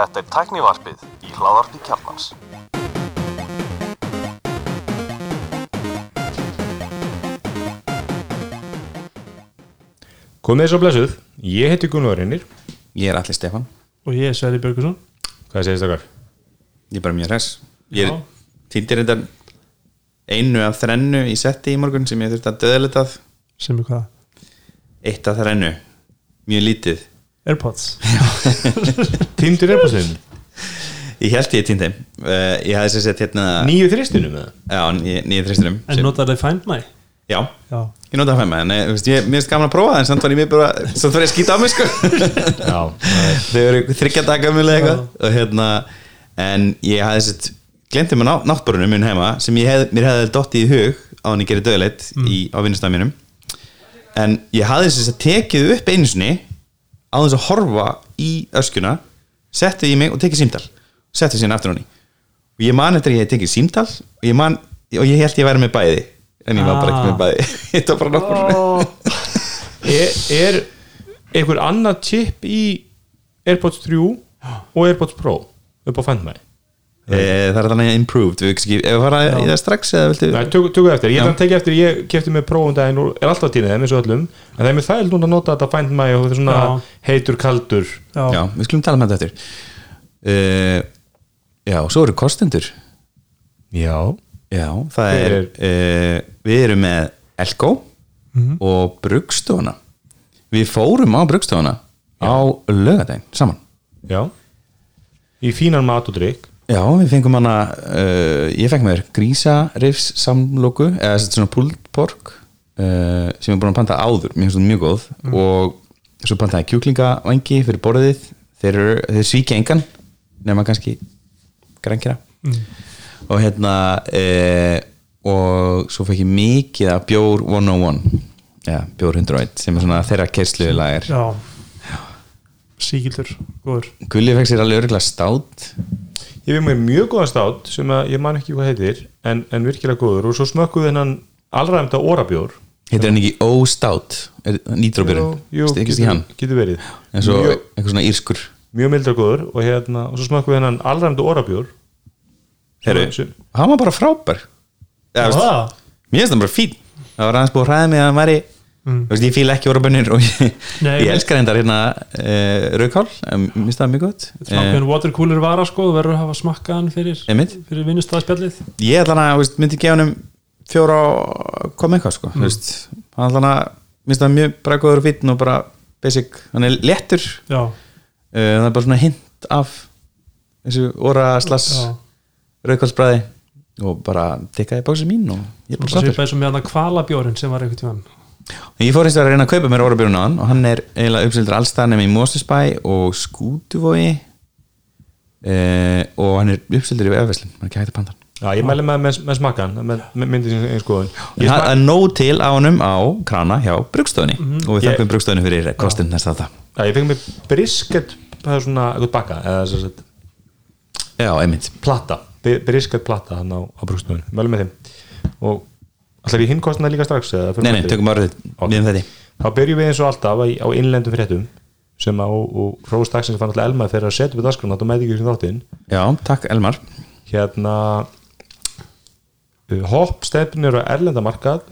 Þetta er tæknivarpið í hláðarpi kjarnans. Komið þess að blessuð, ég heiti Gunnar Reynir. Ég er allir Stefan, og ég er Sverri Björgusson Hvað segist það hvar? ég er bara mjög hress. Ég týndir þetta einu af þrennu í setti í morgun sem ég þurfti að döðalitað sem er hvað? Eitt af þrennu, mjög lítið. Airpods. Týndur búin Ég held ég týndi uh, Ég hafði sér sett hérna Nýju þristunum með það Já, ní- nýju þristunum en notar þau Find My? Já, já, ég nota það með en ég, veist, ég, mér finnst gaman að prófa það en samt var ég mér bara samt var ég að skýta á mig sko. Já, þau eru þryggja daga mjög og hérna en ég hafði sett glemti með ná, náttbórunum minn heima sem ég hef, mér hefði dottið í hug á hann ég gerir döðleitt í, á vinnustæð mínum en ég hafði þess að tekið upp einu sinni á þess að horfa í öskuna settu í mig og tekið símtal. Settu síðan aftur hann í og ég man eftir að ég hef tekið símtal og ég, man, og ég held ég væri með bæði en ég var bara ekki með bæði. Ég tók bara náttbórunum er, er einhver annað chip í Airpods 3 og Airpods Pro upp á? Eh, það er þannig improved. Við ekki, ef við fara í það strax eða viltu Nei, tökum eftir, ég Já. ætla að tekja eftir ég kefti með Pro um daginn og er alltaf tíðið þeim eins og öllum, en það er mér þægild núna að nota þetta Find My og þetta er svona Já. heitur, kaldur. Já, Já, við skulum tala með þetta eftir. Uh, Já, og svo eru kostendur. Já, Já, það Hver er uh, Við erum með Elko og Brugstofuna Við fórum á Brugstofuna á lögadaginn saman. Já. Í fínan mat og drikk Já, við fengum hana uh, ég fekk mér grísarifs samloku eða sem svona pulled pork uh, sem ég er búin að panta áður það mjög góð. Og svo pantaði kjúklingavangi fyrir borðið. Þeir, þeir svíkja engan nema kannski grænkjara og hérna uh, og svo fekk ég mikið af bjór 101 ja, bjór 101 sem er svona þeirra kerslu lager já. síkildur, góður. Gulli fekk sér alveg örgulega stát Ég við með mjög góðan stát sem að ég man ekki hvað heitir en, en virkilega góður. Og svo smökkuð hennan allræmda orabjór heitir hann ekki óstát nýtróbjörn, stekist í hann? Getur verið. Eins og mjög, eitthvað svona írskur. mjög mildar góður. Og, hérna, og svo smökkuð hennan allræmda orabjór hann var bara frábær. Mér finnst hann bara fín. Það var aðeins búið að hræða mig að hann væri mm. veist, ég fíla ekki orabönnir og ég, Nei, ég elskar hendar hérna uh, raukál, mér finnst það mjög gott. Smakkaðan watercooler vara sko, þú verður að hafa smakkaðan fyrir, fyrir vinnustæðspjallið ég ætla að veist, myndi gefa hann fjóra og koma eitthvað sko, mm. veist, hann ætla að mér finnst það mjög bara góður og og bara basic, hann er léttur. Uh, það er bara svona hint af þessu óra slass já. raukálsbræði og bara tekkaði bóksið mín og ég er bara Svo sáttur svipaði sem með hann kvalabjórin sem var En Ég fór eins og að reyna að kaupa mér hann og hann er eiginlega uppsildur allstæðan nefnir í Móstisbæ og Skútuvogi eh, og hann er uppsildur í Öfveslin, hann er ekki hægt að panta hann Já, ég mæli með, með, með smakkan með, með myndið eins góðun En Það er nóg til á honum á krana hjá brugstofunni og við þakkum brugstofunni fyrir kostinn næsta þetta Já, ég fengi mig brisket það er svona eitthvað bakka eða þess að Já, einmitt. platta, Bi- brisket platta hann á, á brúkstöðun, mælum með þeim. Og allar í hinn kostna líka strax Nei, nei, tökum um þetta þá byrjum við eins og alltaf á, innlendum fréttum sem á, og Rós Dagsins fann alltaf Elma fyrir að setja upp í dagskrana þá með ekki sem þáttinn. Já, takk Elmar. Hérna uh, hopp stefnir á erlendamarkað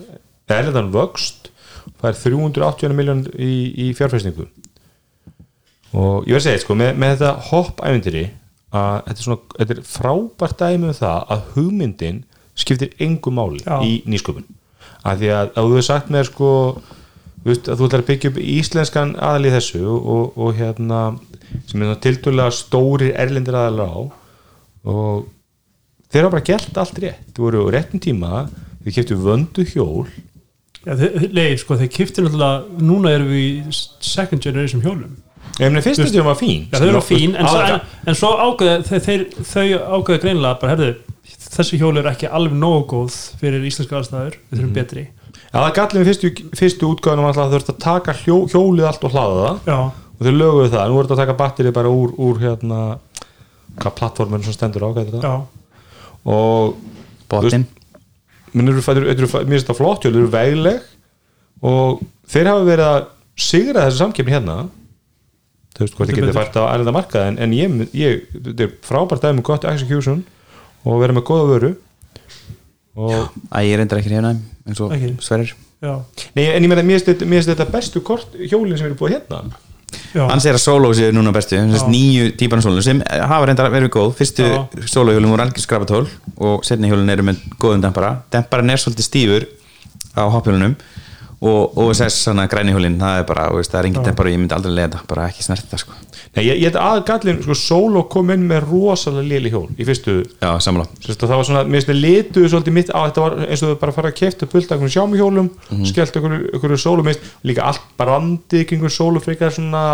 erlendan vöxt það er 380 miljón í, í fjárfæstingu og ég verð að segja sko, með, með þetta hopp ævindiri að þetta er, svona, þetta er frábært dæmi um það að hugmyndin skiptir engu máli Já. í nýsköpun. Af því að, að þú hefur sagt mér sko veist, að þú ætlar að byggja upp íslenskan aðal í þessu og, og hérna sem er tildulega stórir erlendir aðalar á og þeir hafa bara gert allt rétt. Þú voru á réttum tíma, þið keftu vöndu hjól. Þe- Nei, sko, þeir kifti náttúrulega núna erum við í second generation hjólum. Ef mér fyrstu tíma var fín Já, þau eru fín, en, en, en svo ágæði þau ágæði greinilega bara, herðu, þessi hjól eru ekki alveg nógu góð fyrir íslenska aðstæður. Við þurfum betri. Já, það gallið við fyrstu, fyrstu útgáðunum að þurft að taka hljó, hjólið allt og hlaða það. Já, og þau löguðu það, nú er þetta að taka batterið bara úr, úr hérna hvað plattformun sem stendur á, hvað er þetta já, og eru, mér finnst það flott hjól, þau eru vegleg. Og þeir hafa verið að sigra þessu samkefni hérna. Þú veist ég geti betur. fært á ærenda markað en, en ég, ég, þetta er frábært dæmi um gott execution og vera með góða vöru. Og Æ, ég reyndar ekki hérna eins og Ekki. Sverrir. Já, Nei, en ég meina, mér finnst þetta- mér finnst þetta bestu kort hjólinn sem eru búið hérna. Já, Hann segir að solo séu núna bestu þess nýju típan solo sem hafa reyndar verið góð. Fyrstu Já. solohjólinn voru algjör skrapatól og setni hjólinn eru með góðum dempara. Demparin er svolítið stífur á hoppjólunum og OSS svona græni hjólinn, það er bara, veist, það er engin dempar og ég myndi aldrei þetta, bara ekki snert þetta sko. Nei, ég, ég þetta aðgallin, sko, Solo kom inn með rosalega léli hjól í fyrstu Já, Sérst, það var svona, mér finnst þið lituðu svolítið mitt á þetta var eins og þau bara fara að kefta pulta einhvern sjámi hjólum, Mhm. skellt einhverju, einhverju sólu, mér finnst líka allt brandið kringur sólu frekar svona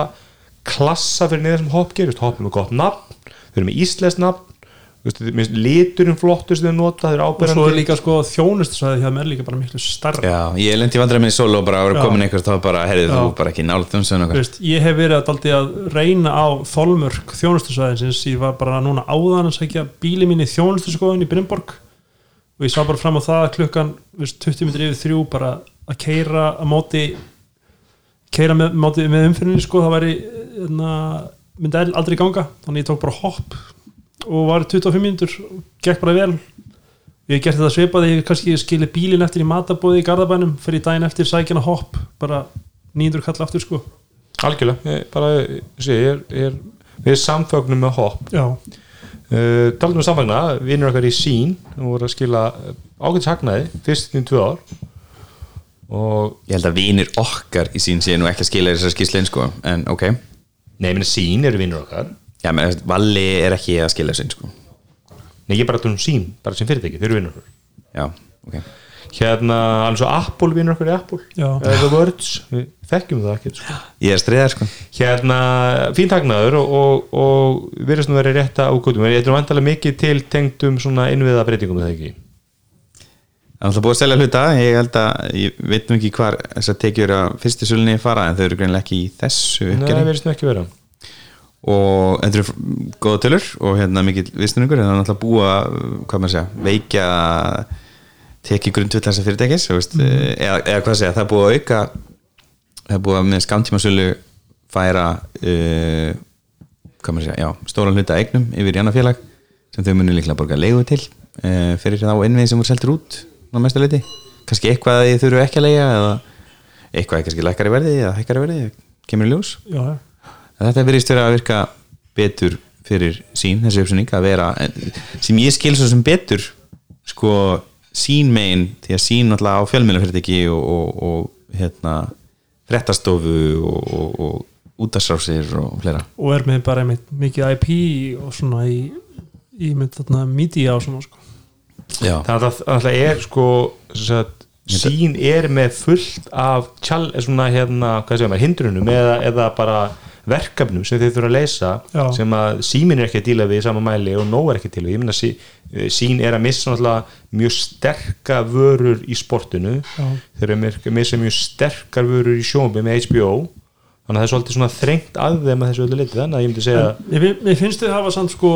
klassa fyrir niður sem hopp gerist, hopp er með gott nafn, þau eru með íslensk nafn liturinn flottur sem þau nota, og svo er líka sko þjónustusæði hjá mér líka bara miklu starra Já, ég lendi vandræði með solo og bara að vera komin einhver þá bara, heyrðu þú bara ekki veist, ég hef verið að, að reyna á þolmörk þjónustusæðinsins ég var bara núna áðan að segja bíli mín í þjónustuskoðun í Brynborg og ég sá bara fram á það að klukkan þú veist, 20 minnir yfir þrjú bara að keira að móti keira með, móti, með umfyrinni sko, það væri na, myndi el- aldrei ganga. Þannig ég tók bara hopp og var í 25 mínútur og gekk bara vel. Ég hef gert þetta svipað ég hef kannski skilið bílinn eftir í matabóði í Garðabænum fyrir daginn eftir sækjana hopp bara 900 kall aftur sko. Algjörlega, ég, bara, sé, ég er, ég er við samfögnum með hopp. Já, uh, talum við samfagna, vinnur okkar í sín og voru að skila ágætis hagnaði fyrst í tvö ár. Og Ég held að vinir okkar í sín séu nú ekki að skila þessar skýrslein sko, en ok. Nei, ég meina sín eru vinnur okkar Já, menn, Valli er ekki að skila þessu sko. Nei, ég er bara að tala um sín, bara sem fyrirtæki, þeir eru vinnur okkar. Já, ok. Hérna, alveg svo Apple vinnur okkar í Apple. Já. Eða The Words, við þekkjum það ekki sko. Ég er streiðar sko. Hérna, fínt hagnaður og, og, og virðast nú verið rétta ákvöldum en þetta er vantarlega mikið til tengdum svona innviða breytingum eða ekki? Það er alltaf búið að selja hluta, ég held að ég veit nú ekki hvar þessar tekjur að fyrstu sölunni fara en þau eru greinilega ekki í þessu Nei, uppgjörni virðist nú ekki vera og þetta eru góða tölur og hérna mikill viðstunningur en það er náttúrulega búið að, hvað maður segja, veikja tekið grundvill þessa fyrirtækis veist, eða, eða hvað segja, það er búið að auka það er búið að með skamtímasölu færa uh, hvað maður segja, já, stóra hluta eignum yfir í annað félag sem þau munu líklega borga leigu til uh, fyrir þá innvið sem voru seltur út á mestu leiti, kannski eitthvað að þið þurfu ekki að leiga eða eitthvað er kannski þetta verðist vera að virka betur fyrir sín, þessi uppsynning að vera, en- sem ég skil svo sem betur sko sín megin, því að sín náttúrulega á fjölmjölafyrirtæki og, og, og hérna frettastofu og, og, og útastráfsir og fleira. Og er með bara einmitt mikið IP og svona í, í mynd þarna media og svona sko. Já, það að það er sko sem sagt, sín er með fullt af tjál, svona hérna, hvað segja maður, hindrunum eða, eða bara verkefnum sem þeir þurfa að leysa Já. sem að símin er ekki að díla við í sama mæli og nóg er ekki til við, ég meina sí, sín er að missa mjög sterka vörur í sportinu Já. þeir eru að missa mjög sterkar vörur í sjónbi með HBO þannig að það er svolítið svona þrengt að þeim að þessu öllu liti þannig að ég myndi segja Mér, mér finnst þau hafa samt sko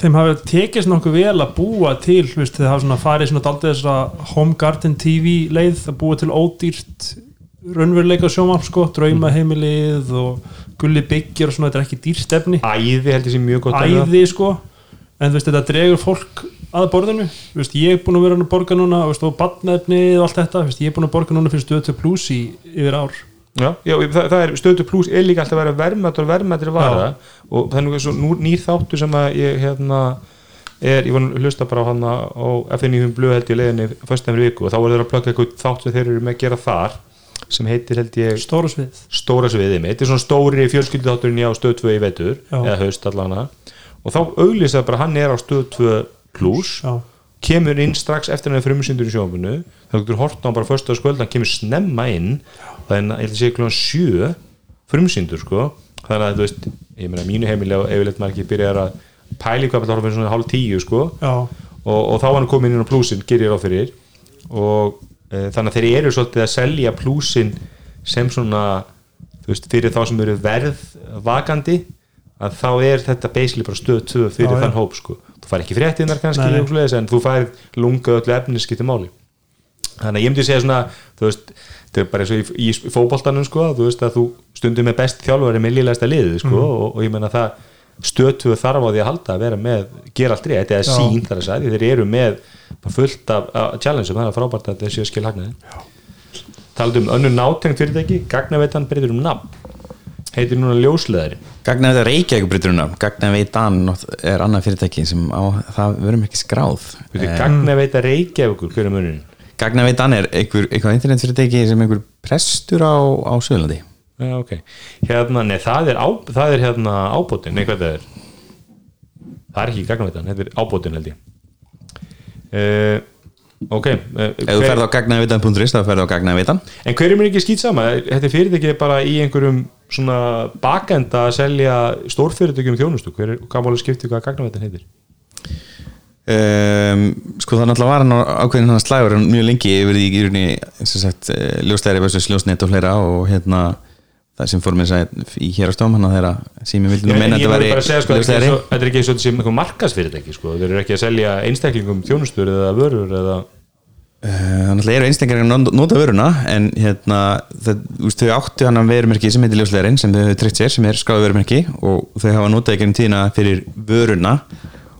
þeim hafa tekist nokkuð vel að búa til þeir hafa svona farið svona daldið þess að Home Garden TV leið að búa til ódýrt raunveruleika sjómarp sko, draumaheimilið og gulli byggir og svona, þetta er ekki dýrstefni æði held ég sé mjög gott um æði sko. En þú veist, þetta dregur fólk að borðinu. Veist, ég er búin að vera að borga núna veist, og badnefni og allt þetta veist, ég er búin að borga núna fyrir stöðu plus í yfir ár. Já, já það, það er stöðu pluss er líka alltaf að vera og verðmættri vara. Og þannig að svo nú- nýr þáttu sem að ég hérna er, ég var að hlusta bara á hann á FNÍum blöð held ég leiðinni föstnæmri viku og þá voru þeir að plöka eitthvað þátt sem þeir eru með að gera þar sem heitir held ég stóra svið stóra sviðið mitt, þetta er svona stóri fjölskylduþátturinn á stöð 2 í vetur Já. eða haust allana og þá auglýsa bara hann er á stöð 2 pluss já, kemur inn strax eftir hann er frumsyndur í sjónfunu þá getur hort á hann bara förstu að skvöld hann kemur snemma inn. Það er, ég held að sé klúan sjö frumsyndur sko. Þannig að þú veist, ég meina mínu heimili og yfirleitt margir byrjar að pæli hvað það horfum svona hálf tíu sko. Og, og þá hann komin inn á plúsin gerir á fyrir. Og þannig að þeir eru svolítið að selja plúsin sem svona veist, fyrir þá sem eru verðvakandi að þá er þetta basically bara stöð 2 fyrir Já, þann hóp sko. Þú fær ekki fréttinnar kannski Nei, en þú fær lunga öllu efni skipti máli. Þannig að ég myndi segja svona þú veist, þetta er bara eins og í, í fótboltanum sko, þú veist að þú stundum með best þjálfari með liðlegasta liðið sko, og, og ég menna það stötuðu þarf á því að halda að vera með gera allt rétt, eða sín þar að sagði þeir eru með fullt af, challenge þannig að frábært að þessi skil hagnaði talað um önnur nátengt fyrirtæki. Gagnaveitan breytir um nafn. Heitir núna ljósleðari Gagna þetta Reykjavík breyturuna Gagna veitan er annað fyrirtæki sem á það verum ekki skráð. Eh, gagnaveita Reykjavíkur, hver er munurinn? Gagna veitan er einhver, einhver internetfyrirtæki sem einhver prestur á, á Söðlandi Já, ok. Hérna, nei, það er, á, það er hérna ábótin, nei, hvað það er? Það er ekki gagnaveitan, þetta er ábótin held ég. Uh, ok. Uh, Ef þú ferð á gagnaveitan.is þá ferð á gagnaveitan en hver er ekki skýt sama? Þetta er fyrirtæki bara í einhverjum svona bakenda að selja stórfyrirtækjum þjónustu. Hver er, hvað máli skipti hvað gagnaveitan heitir? um, Sko það náttúrulega var hann ákveðin hann slægur mjög lengi yfir því í rauninni sem sagt ljóstæri versus ljósnet og fleira og hérna það sem fór þess að í hér á stóm hann að þeirra sem ég vildi nú Ég, meina að þetta segja, sko, þetta er ekki eins og- þetta einhver markasfyrirtæki, sko. Þeir eru ekki að selja einstaklingum þjónustur eða vörur eða... Þannig að eru einstaklega að nota vöruna en hérna, það, þau áttu hann að verumerki sem heitir ljóslegarinn sem þau hefur tryggt sér sem er skráðu verumerki og þau hafa notað ekki um tíðina fyrir vöruna.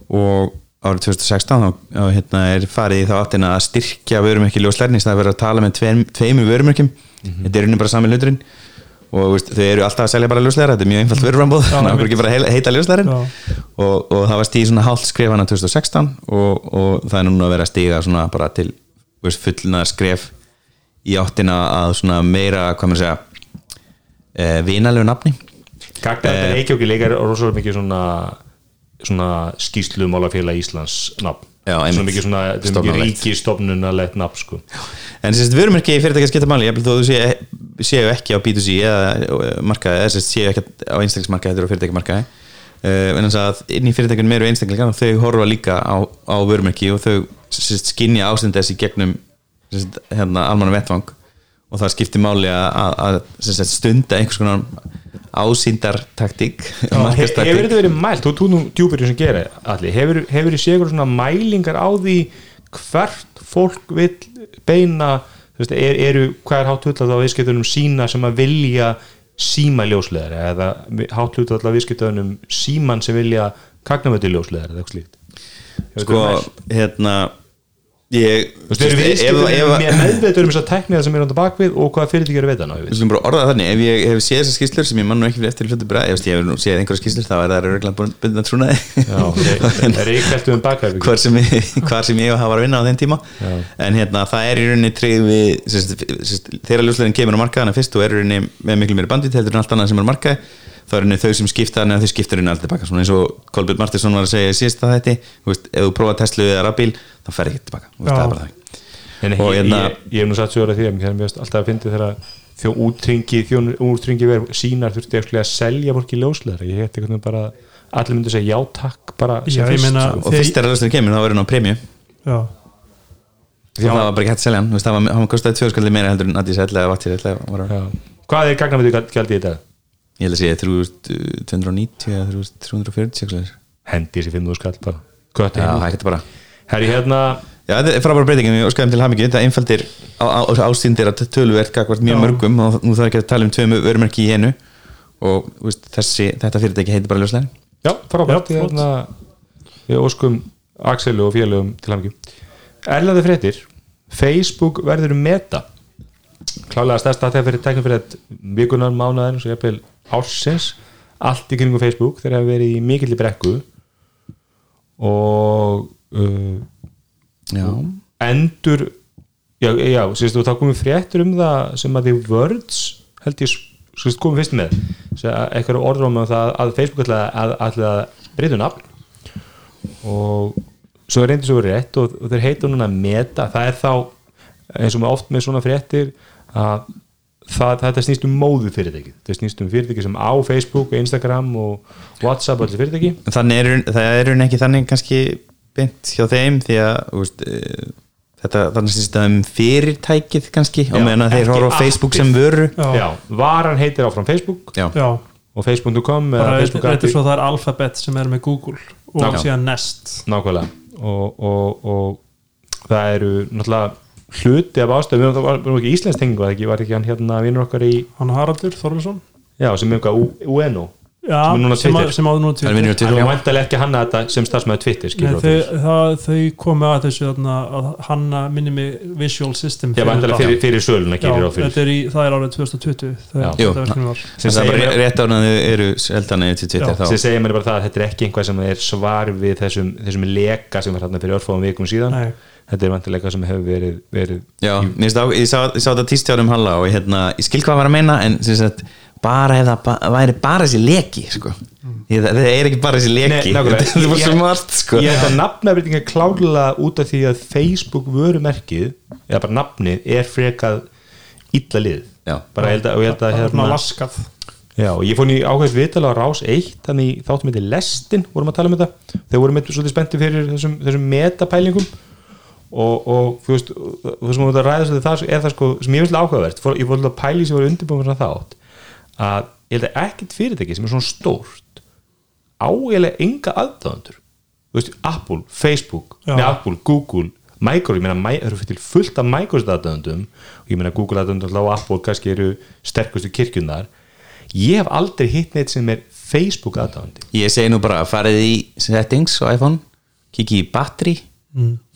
Og árið 2016 þá, hérna, er farið í þá áttina að styrkja vörumerki ljóslegarinn í staði að vera að tala með tveim, tveimur vörumerkjum. Þetta er raunin bara sami hluturinn og úst, þau eru alltaf að selja bara ljóslegar þetta er mjög einfalt Já. og, og það var stíð svona hálft skref hana 2016 og, og það er núna að vera að svona bara til veist, fullna skref í áttina að svona meira hvað maður segja e, vinalegu nafni Gagnaveitan Eh. Reykjavík leikar er rosalega mikið svona svona skýslu málafélag Íslands nafn. Svona mikið svona, þetta er mikið Stofnanlegt. ríki stofnunalegt nafn, sko. en sérst vörumerki í fyrirtæki skipta máli. Ég þó þú séu, séu ekki á B2C eða markaði, eða séu ekki á einstaklismarkaði þetta eru á fyrirtæki markaði uh, en þess að inn í fyrirtækjunum eru einstaklingar og þau horfa líka á, á vörumerki og þau sérst skinja ástænd þess í gegnum sérst, hérna, almanna vettvang og það skiptir máli að, að, að sérst, stunda einhvers konar ásýndartaktík Hefur þetta verið mælt, þú tónum djúpir sem gera allir, hefur, þið séð svona mælingar á því hvert fólk vil beina veist, er, eru, hvað er hátt hlutað á viðskiptunum sína sem að vilja síma ljósleðar eða hátt hlutað á viðskiptunum síman sem vilja kagnamöti ljósleðar eða eitthvað slíkt? Sko, hérna ég, eru ef- viðskiptunum ef- með meðveitur um þess að tekniða sem er á bakvið og hvaða fyrirtæki eru að veita ná Við slum bara orða það þannig, ef ég hef séð þessar skýslur sem ég mann nú ekki fyrir eftir hlutu bara, ef ég hef séð einhverja skýslur þá er það reglan búin að um bakvið hvar sem, ég, hafa að vinna á þeim tíma. Já. en hérna það er í rauninni tryggð við þegar ljóslegin kemur á markaðana fyrst og er í rauninni með miklu meiri bandit heldur en allt annað sem er á markaði þá er í rauninni þau sem skipta að þau skipta í rauninni alltaf tilbaka svona eins og Kolbjörn Martinsson var að segja síðast að þetta, þú veist, ef þú prófa Tesla eða rafbíl þá fer ekki tilbaka, þú veist, það er bara það En Og ég, hérna- ég, ég hef nú satt sjóra því að mér finnst alltaf að fyndi þegar þjó útringi, þjón útringi verið sínar þurfti ekki að selja fólki ljósleðar ég hætti veginn bara allir myndu segja já takk bara Já, ég fyrst, meina- og fyrst þegar ljóslegin kemur þá er hann á premju því að það var bara ekki hægt að selja hann, ég held að sé 3290 eða 340 eitthvað. hendi þessi 5.000 skall bara. Gott, já, er ekki bara herri hérna Já, þetta er frábæra breytingin, við óskaðum til hamingi þetta einfaldir á, á, ásýndir að töluvert gagvart mjög Já. mörgum og nú þarf ekki að tala um tveimu vörumerki í einu. Og veist, þessi, þetta fyrirtæki heitir bara ljóslegin já, frábært hérna, við óskum Axelu og félögum til hamingju. Erlaði fréttir. Facebook verður meta klálega stærsta þegar fyrir tæknum fyrir vikunar, mánuðin og jafnvel ársins allt í kringum Facebook þeir hafa verið í mikill í brekku. Og uh, Já, endur já, já og þá komum fréttur um það sem að því words held ég sérst, komum fyrst með. Að eitthvað orður um það að Facebook ætla að, að, að breyta um nafn. Og svo reyndið svo verið rétt og, og þeir heita núna meta, það er þá eins og með oft með svona fréttir að það, þetta snýst um móðu fyrirtæki þetta snýst um fyrirtæki sem á Facebook, Instagram og Whatsapp og allir fyrirtæki er, það er hún ekki þannig kannski beint hjá þeim því að þú veist, e, þetta þannig sýst að um fyrirtækið kannski og Já, meðan að þeir horfa á Facebook appið. sem vöru. Já, já, varan heitir áfram Facebook Já, já. og facebook.com þetta er svo það er Alphabet sem er með Google og Já. síðan Nest. Nákvæmlega. Og, og, og það eru náttúrulega hluti af ástæðum, við varum ekki íslensk tengingu var ekki, var ekki hann hérna vinnur okkar í hann Haraldur Þorlesson já, sem er eitthvað UNO. Já, Sem núna sem, Twitter. að- sem áður Það á Twitter. Hann er vantarlega ekki hanna þetta sem stafsmæður Twitter þau, það, þau komu að þessu að hanna minni mig visual system fyrir, fyrir söluna er í, það er árið 2020 Já. þegar Jú. þetta verkefni var. Sem það er rétt þau eru seldan eða til Twitter sem segir mér bara það að þetta er ekki einhvað sem er svar við þessum, þessum leka sem var hérna fyrir örfáum vikum síðan. Nei. Þetta er vantarlega eitthvað sem hefur verið, verið Já, mér finnst á, ég sá, ég sá þetta tístjárum Halla og ég, hérna, ég skil hvað var að meina en sem sagt, bara ef það ba væri bara þessi leki sko. ég, það, er ekki bara þessi leki Nei, nákvæmlega. þetta er bara Ég- svo margt sko. ég held að nafnafriðing er klárlega út af því að Facebook vörumerkið eða bara nafnið er frekað illa lið bara ég held að, og ég held að það er hérna, laskað já, og ég fór í ákveðt viðtala á Rás 1 þannig þáttum þetta Lestin vorum að tala um þetta þeir voru með svolítið spennti fyrir þessum, þessum metapælingum og, og þú veist, það sem við vorum að ræða svolítið það er það sko, sem ég finnst áhugavert ég fór alltaf að pæli sem voru undirbúin fyrir þátt að ég held að ekkert fyrirtæki sem er svona stórt áeiginlega enga aðdáðandur þú veist, Apple, Facebook nei, Apple, Google, Microsoft ég meina, það eru fyrir fullt af Microsoft aðdáðandum og ég meina Google aðdáðandum og Apple kannski eru sterkustu kirkjunnar ég hef aldrei hitt neitt sem er Facebook aðdáðandi ég segi nú bara farið í settings á iPhone kikið í batteri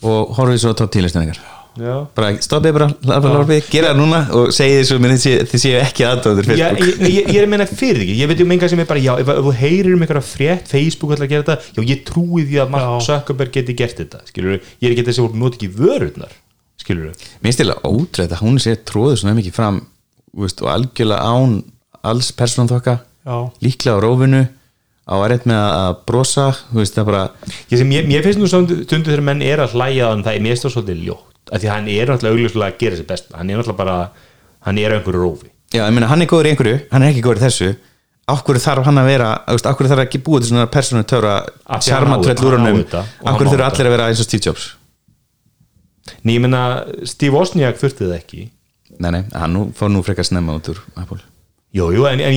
og horfið svo á top 10 listinningar já. Bara stoppið bara, larfið, gera það núna og segið þessu mér þið séu- þið séu ekki aðdóður Já, Facebook. ég, ég, ég er að meina fyrir því ég veit um enga sem er bara, já, ef, ef þú heyrir um einhverja frétt, Facebook ætla að gera þetta já, ég trúi því að Mark. Zuckerberg geti gert þetta, skilur ég er ekki þessi að nota ekki vörurnar, skilur mér þetta ótrúið að hún sé tróðu svona mikið fram veist, og algjörlega án alls persónþokka Já. líklega á rófinu á að rétt með að brosa veist bara ég, sem, ég, mér finnst nú stundu, þegar menn er að hlæja þannig það er stóð svolítið ljótt af því hann er náttúrulega augljóslega að gera sér best hann er náttúrulega bara, hann er einhverju rófi. Já, ég meina hann er góður í einhverju, hann er ekki góður í þessu. Okkur þarf hann að vera okkur þarf ekki búið til svona persónu töfra Af því að hann á sjarma þetta, tröll úr hann hann okkur þurfa allir að vera eins og Steve Jobs? Ný, ég meina, Steve Wozniak þurfti það ekki. Nei, nei, hann fór nú frekar snemma út úr Apple. Jú, jú, en, en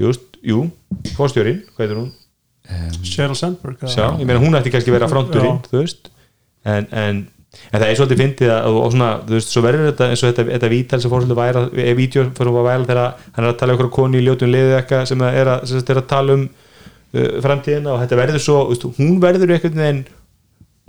Just, jú, fórstjórin, hvað heitir hún? Sheryl Sandberg Sjá, ég meina hún ætti kannski að vera Já. veist en, en, en það er svolítið fyndið að, og, og svona, þú veist, svo verður þetta eins og þetta, þetta vítal sem fór svolítið væra, eða vídeo fór að væra þegar hann er að tala um einhverja konu í ljótum liðu eitthvað sem er að, sem er að tala um uh, framtíðina og þetta verður svo, veist, hún verður einhvern veginn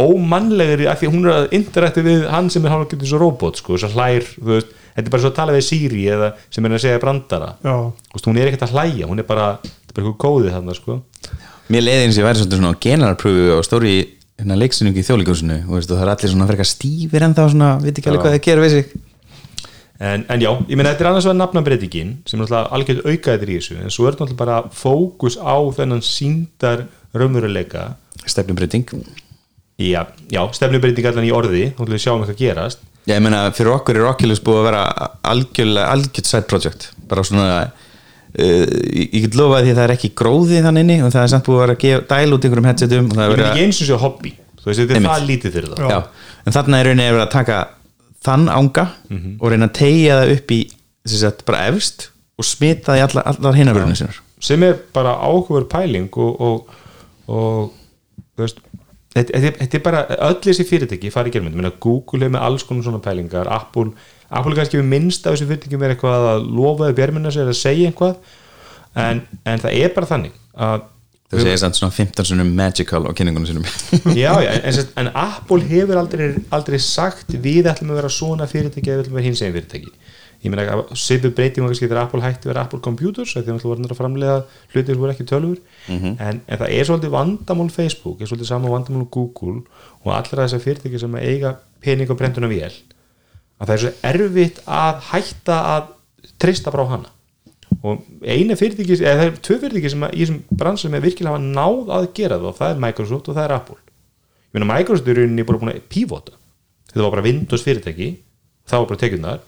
ómannlegri af því að hún er að interakti við hann sem er hálfgetur svo robot, sko, svo hlær þú veist, þetta er bara svo að tala við Siri eða sem er að segja brandara. Já. Þú veist, hún er ekkert að hlæja, hún er bara þetta er bara eitthvað góðið þarna, sko. Mér leiði eins og ég væri svona generarpröfu og stóri hérna leiksinningu í þjóðleikusinu og það er allir svona frekar stífir en þá svona, veit ekki alveg hvað það sig. En, en já, ég meina þetta er annars vegar nafnabreitingin sem er algjörð aukaðir í þessu en svo er þetta bara fókus á þennan síndar raunveruleika. Stefnumbreyting já, já stefnubreiting allan í orði þá ætlum við sjáum eitthvað gerast Já, ég meina, fyrir okkur er Oculus búið að vera algjörlega, algjört side project. Bara svona uh, ég ég get lofa því að það er ekki gróði þannig inni og það er samt búið að vera að gefa, dæla út einhverjum headsetum og það ég er verið ekki eins og sér hobby. Þú veist, þetta er það lítið fyrir það. Að, já, en þarna er rauninni verið að taka þann ánga og reyna að tegja það upp í sem sagt, bara efst og smita það í allar, allar hinafurinu sinnar sem er bara áhugaverð pæling og, og, og Þetta, er bara, öll þessi fyrirtæki fara í germynd, Meina, Google er með alls konar svona pælingar Apple, Apple kannski við minnst af þessu fyrirtæki verið eitthvað að lofaði björminna sér að segja eitthvað. En, en það er bara þannig að það segir samt svona 15 sunum magical á kynningunum sinum já, já, en, en, en Apple hefur aldrei, aldrei sagt við ætlum að vera svona fyrirtæki eða við ætlum að vera hins egin fyrirtæki ég meina að svipu breytingum kannski þegar Apple hætti að vera Apple Computers þegar það var að framlega hlutir sem voru ekki tölfur en, en það er svolítið vandamál Facebook er svolítið saman vandamál Google og allra þessar fyrirtæki sem eiga pening og brenduna vél að það er svo erfitt að hætta að treysta frá hana. Og eina fyrirtæki, eða það er tvö fyrirtæki sem að, í þessum bransum er virkilega hafa náð að gera það og það er Microsoft og það er Apple. Ég meina Microsoft er rauninni bara búin að pívota þetta var bara Windows fyrirtæki það var bara tekjurnar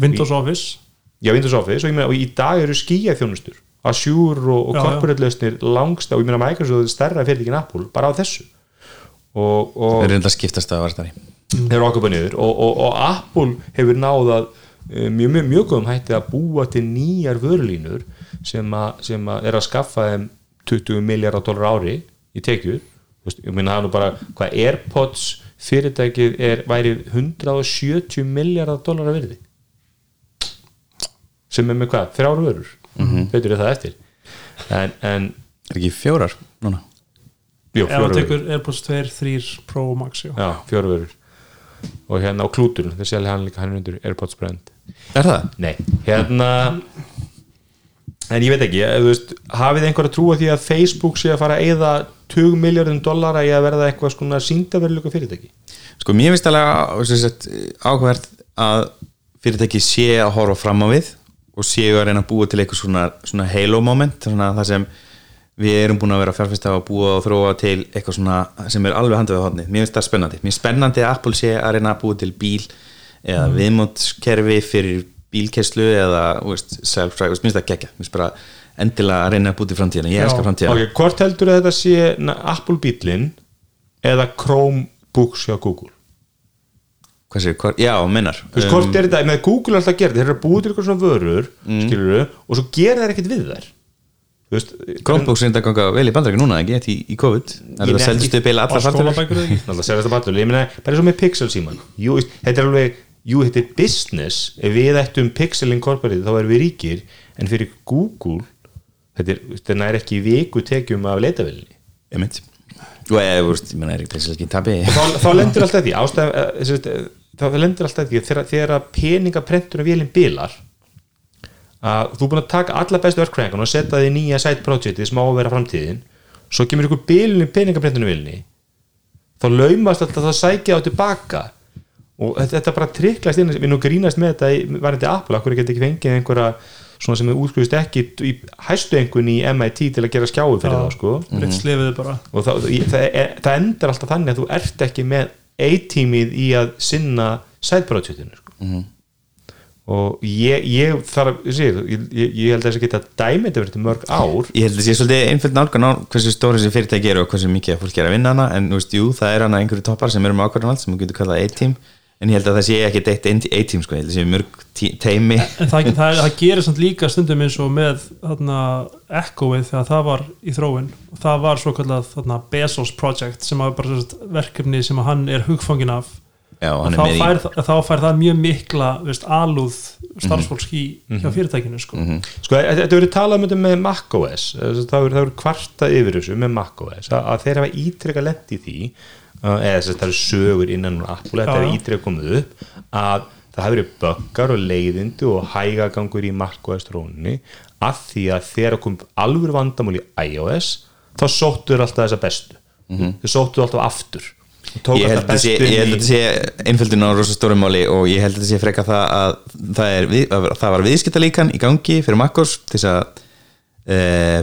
Windows Office. Já Windows Office og, ég meina, og í dag eru skýja þjónustur Azure og, og corporate-lausnir langst og ég meina Microsoft er stærra fyrirtæki en Apple bara á þessu. Og, og það er reynda að skiptast að varstari þeir eru okkur búin yfir og, og, og Apple hefur náð að eh, mjög, mjög, mjög góðum hætti að búa til nýjar vörulínur sem, a, sem a er að skaffa þeim 20 miljardar dólar ári í tekjur. Ég meina það nú bara hvað Airpods fyrirtækið er, væri 170 miljardar dólar að virði sem er með hvað, þrjár vörur mm Mhm. -hmm. veitur það eftir en, en Er ekki fjórar núna? ef fjórar það vörur tekur Airpods 2, 3 Pro Max já. já, fjórar vörur og hérna á klútur, þessi alveg hann líka hann undir Airpods brand Er það? Nei, hérna en ég veit ekki, þú veist hafið einhver að trúa því að Facebook sé að fara að eyða 20 miljardum dollara í að verða eitthvað svona síndaveruleika fyrirtæki Sko mér finnst alveg áhverð að fyrirtæki sé að horfa fram á við og séu að reyna að búa til eitthvað svona, svona halo moment svona það sem við erum búin að vera að fjárfesta að búa og þróa til eitthvað svona sem er alveg handið á hodni mér finnst það spennandi, mér finnst spennandi að Apple sé að reyna að búa til bíl eða viðmótskerfi fyrir bílkeslu eða self-drive, mér finnst það geggja mér finnst bara endilega að reyna að búa til framtíðina. Ég elskar framtíðina. Ok, hvort heldur að þetta sé Apple bílinn eða Chromebooks hjá Google Hvað séu, já, minnar Þú veist, hvort er þetta, með Google er alltaf að gera þeir eru að búa til eitthvað svona vörur mm. og svo gera þeir ekkert við þær. Þú veist, Chromebooks reynda að ganga vel í bandarækju núna ekki í, í COVID? Það er upp eða á allar náttúrulega sér þetta ballur ég meina, bara eins og með Pixel síman jú, þetta er alveg, jú, þetta er business. Ef við ættum Pixel Incorporated þá erum við ríkir, en fyrir Google þetta er, þetta er nær ekki viku tekjum af er tabi þá, lendir alltaf því. Ástæð, þá lendir alltaf því þegar, þegar peningaprentur af vélinn bilar að þú er búin að taka alla bestu örkræðingan og setja því nýja side projecti sem á að vera framtíðin svo kemur ykkur bilin í peningaprentunum vilni þá laumast alltaf það sækja á tilbaka. Og þetta, þetta bara triklast inn við nú grínast með þetta í- var þetta Apple, okkur geti ekki fengið einhverja svona sem er útskrifist ekki í hæstu einhvern í MIT til að gera skjáu fyrir Já. sko. Ritt slifiði bara. Og það, það, það endar alltaf þannig að þú ert ekki með A-tímið í að sinna sætbrótjötinu sko. Mhm. og ég, ég þarf ég, ég, ég held að þess að geta dæmið þetta verið mörg ár ég held að sé svolítið einföld nálgan á hversu stóri þessi fyrirtæki eru og hversu mikið fólk er að vinna hana en þú veist, jú, það er hana einhverju toppar sem eru með ákvarðanvald sem þú getur kallað A-team en ég held að það sé ekki eitt A-team sko, ég held að sé mörg teimi en það, það, það gerir samt líka stundum eins og með þarna, Echoið þegar það var í þróun. Og það var svo kallað þarna, Bezos Project sem var bara sagt, verkefni sem hann er hugfangin af. Já, hann þá með í fær, þá fær það mjög mikla veist, alúð starfsfólks í, hjá fyrirtækinu sko. sko, þetta verið talað um þetta með macOS það verið, það verið kvartað yfir þessu með macOS að, að þeir hafa ítrekka lent í því eða þess að það eru sögur innan úr Apple, þetta er ítrekka komið upp að það hafi verið böggar og leiðindi og hægagangur í macOS trónunni að því að þegar kom alvöru vandamál í iOS þá sóttuður alltaf þessa bestu. Þau sóttuðu alltaf aftur. Og tók ég held alltaf að að sé einföldin á rosa stórum máli og ég held að það sé freka það að það, er, að það var viðskiptalíkan í gangi fyrir Makkos til þess að e,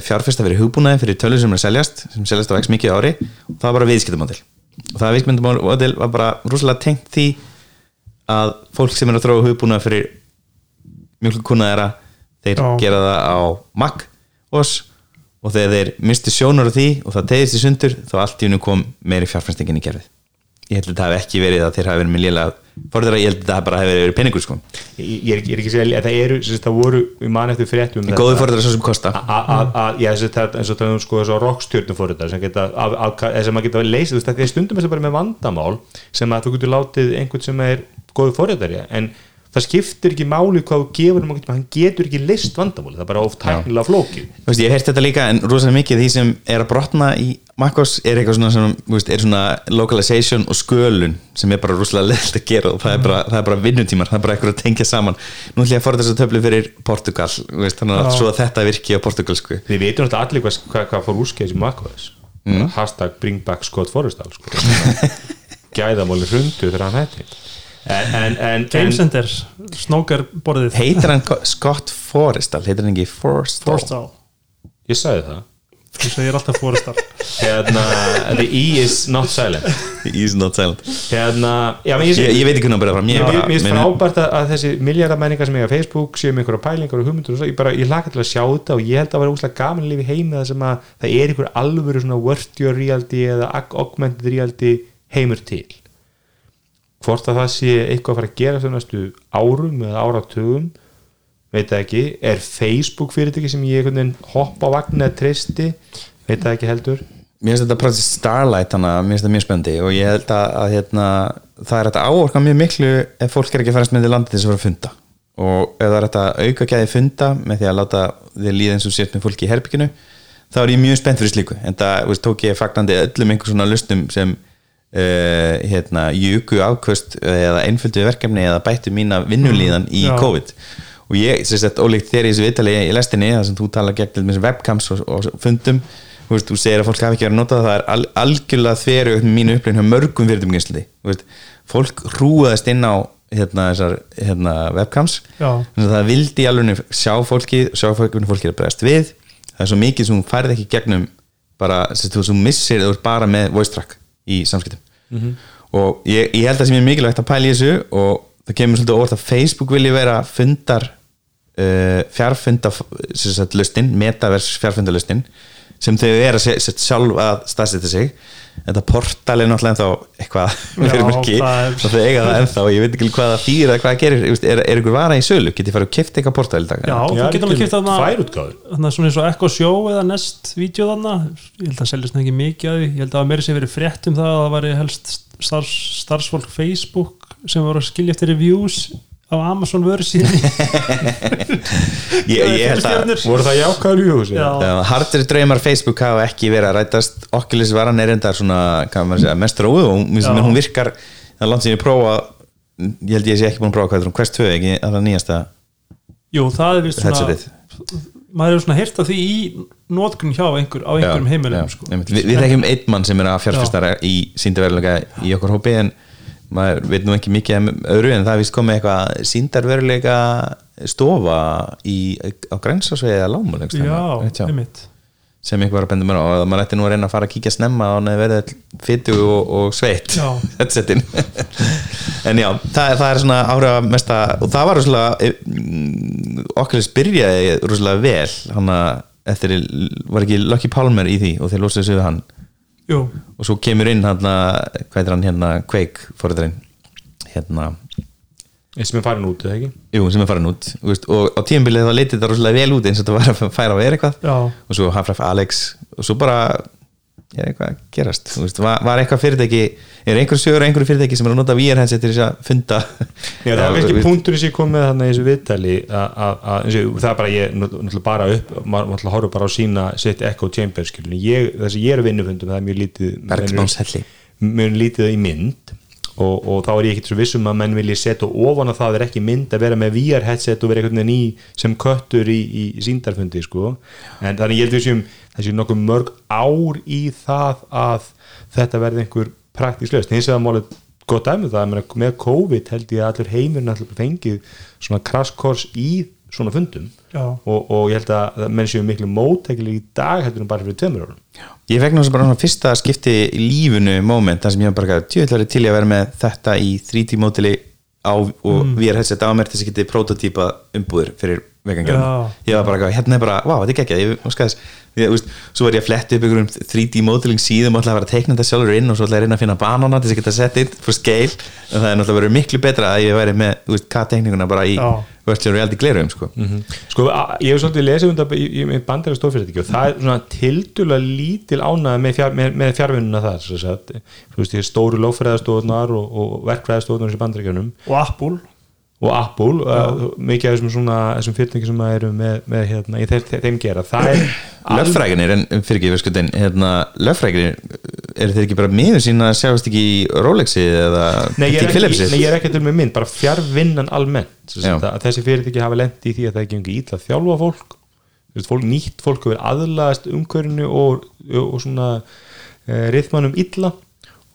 fjárfesta fyrir hugbúnaði fyrir tölur sem er að seljast sem seljast á x mikið á ári. Og það var bara viðskiptamódel það viðskiptamódel var bara rosalega tengt því að fólk sem er að þróa hugbúnaði fyrir mjög kunnaðara þeir Já. gera það á Mac OS og þegar þeir misti sjónar á því og það tegðist í sundur þá allt í unum kom meiri fjárfæstingin í gerfið ég held að þetta hafi ekki verið að þeir hafi verið með lélega forður að ég held að það bara hafi verið peningur sko. ég, ég, er, ekki- er ekki að segja að það eru það voru, við man eftir fréttum um góði þetta. forður að svo sem kosta já, eins og það er sko þessu rockstjörnum fórhundar sem geta, sem að geta leysið, því að stundum er það bara með vandamál sem að þú getur látið einhvern sem er góðu fórhundari en það skiptir ekki máli hvað þú gefur um hann getur ekki list vandamáli, það er bara oft tæknilega flókið. Þú veist, ég heyrt þetta líka en rosalega mikið því sem er að brotna í MacOS er eitthvað svona, sem, veist, er svona localization og skölun sem er bara rosalega leðilt að gera og það er bara, það er bara vinnutímar, það er bara eitthvað að tengja saman. Nú ætlum ég að fara þess að töflu fyrir Portugal veist, þannig að að þetta virki á portugalsku. Við veitum alltaf allir hvað, hvað, hvað fór úrskeiðis í macOS hashtag bring back Scott Forrestal sko. gæðamáli hrundu þegar hann hætti en, en, en, Game en Center, snókar borðið. Heitir hann Scott Forrestal, heitir hann ekki Forrestal? Forstall, ég sagði það. Þú segir alltaf Forstall hérna, the E is not silent. He's not silent. Hérna, já, ég, ég, ég veit ekki hvernig að byrja fram. Ég er bara, mér finnst meina- frábært að, að þessi miljardamæningar sem eiga Facebook séu með einhverja pælingar og hugmyndur og svo, ég, bara, ég laka til að sjá þetta og ég held að vera úslega gaman að lifa í heimi það sem að það er einhver alvöru svona virtual reality eða augmented reality heimur til hvort að það sé eitthvað að fara að gera næstu árum eða áratugum veit það ekki, er Facebook fyrirtæki sem ég hoppa vagn eða treysti, veit það ekki heldur. Mér finnst þetta Project Starlight að mér finnst þetta mjög spennandi og ég held að, að hérna, það er þetta áorka mjög miklu ef fólk er ekki að færast með til landi til þess að vera að funda. Og ef það er þetta auka gæði funda með því að láta þið líða eins og sért með fólki í herbygginu þá er ég mjög spennt fyrir slíku. En það tók ég fagnandi öllum einhver svona lustum sem uh, hérna, júku ákvöst eða einföldu verkefni eða bættu mína vinnulíðan í Já. COVID. Og ég, sem sagt, ólíkt þér í þessu viðtali í lestinni, þar sem þú tala gegn webcams og, og fundum þú, veist, þú segir að fólk hafi ekki verið að nota það það er al, algjörlega þveru með mínu upplýn hjá mörgum fyrirtum gynslandi fólk hrúaðist inn á hérna, þessar hérna, webcams. Það vildi alveg sjá fólki sjá fólki hvernig fólki er að bregðast við. Það er svo mikið sem hún færði ekki gegnum bara, sem þú sem missir þú í samskiptum. Og ég, ég held að sem er mikilvægt að pæla í þessu og það kemur svolítið óvart að Facebook vilji vera fundar uh, fjarfunda sem sagt lustin, metavers fjarfundalustin sem þau eru að sjálf að staðsetja sig þetta portal er náttúrulega ennþá eitthvað fyrir merki það eiga það ennþá og ég veit ekki hvað það þýr eða hvað það gerir, er, er ykkur vara í sölu? Getið farið að kipta eitthvað portal í dag? Já, þú getur alveg kipt þarna Tvær útgáður þarna svona eins og Echo Show eða Nest vídeo þarna, ég held að seljast ekki mikið ég held að það meiri sem verið frétt um það að það væri helst starfs, starfsfólk Facebook sem voru að skilja eftir reviews á Amazon vöru síðan. Ég, ég held að Voru það jákvæður í. Já, hardir draumar Facebook hafa ekki verið að rætast. Oculus varan er enda svona hvað maður segja, mest róið og hún, virkar það er langt sem ég prófa ég held ég sé ekki búin að prófa hvað er um Quest 2 ekki, það er nýjasta. Jú, það er vist svona maður hefur svona heyrt af því í nótkunn hjá einhver, á einhverjum heimilum sko. einmitt. Vi, við þekkjum einn mann sem er að fjárfestara í síndarveruleika í okkur hópi en maður veit nú ekki mikið um öðru en það vist komið eitthvað síndarveruleika stofa í, á grænsásvegi eða einmitt. Sem ykkur var að benda mér á og maður ætti nú að reyna að fara að kíkja snemma og neði verið fytu og, og sveitt en já, það, það er svona áhrifa mesta og það var rosalega okkur byrjaði rosalega vel. Hann að eftir var ekki Lucky Palmer í því og þeir lósaði sig við hann Jú, og svo kemur inn hann að hvað er hann hérna, Quake fóröðurinn hérna. Sem er farin út, eða ekki? Jú, sem er farin út veist, og á tímabilið þá leitið það rosalega vel út eins og þetta var að færa á er eitthvað. Já, og svo Half-Life Alex og svo bara er eitthvað að gerast? Veist, var, var eitthvað fyrirtæki er einhver sögur af einhverju fyrirtæki sem er að nota VR headset til þess að funda? Já, það var ekki punktur sem ég kom með þannig í þessu viðtali að- að- að- það er bara ég náttúrulega bara upp, maður horfður bara á sína sitt echo chamber, skilur ég, þessi ég er að vinnufundum, það er mjög lítið Bergmánshelli mjög lítið í mynd og, og þá er ég ekkert svo vissum að menn vilji setja ofan að það er ekki mynd að vera með VR headset og vera einhvern veginn í sem köttur í, í, síndarfundi sko. en þannig ég held við séum þessi nokkuð mörg ár í það að þetta verði einhver praktísk löst, hins vegar málið gott dæmi um það, með COVID held ég að allur heimurinn allur fengið svona crash course í svona fundum. Já. Og, og ég held að menn séu miklu mótækileg í dag heldur en bara fyrir tveimur árum Ég fekk náttúrulega bara svona fyrsta skipti í lífunu moment þar sem ég var bara tjóðlega til að vera með þetta í 3D mótili á, og mm. VR headset á mér til þess að geti prototýpa umbúður fyrir vegangjörn Já. ég var bara, hérna er bara, vá, þetta er geggjað ég óska þess, ég, úst, svo var ég að fletti upp einhverjum 3D modeling síðum og ætla að vera að teikna þetta sjálfur inn og svo ætla að reyna að finna banana til þess að geta sett inn for scale en það er náttúrulega verið miklu betra að ég væri með, þú veist, Virtual reality glerum, sko. Sko, a- ég hef svolítið lesið um þetta í, í, í bandæri stórfyrirtæki og það er svona tildulega lítil ánæða með, fjár, með, með fjárvinnuna sagt, þú veist, ég stóru lófræðastofnar og, og verkfræðastofnar í bandaríkjunum. Og Apple. Og Apple, uh, mikið af þessum svona þessum fyrirtæki sem eru með, með hérna, í þeir, þeim gera, það er löffræknir, en um, fyrir ekki verskutin hérna, löffræknir, eru þeir ekki bara miður sín að sjáast ekki í Rolexi eða Nei, ég er ekki ekki, Philipsi nei, ég er ekki til með mynd, bara fjárvinnan almennt. Þessi fyrirtæki hafa lent í því að það er ekki ungi ítla að þjálfa fólk, Þú fólk nýtt fólk hefur aðlaðast umkörinu og, og, svona e, rithmanum illa.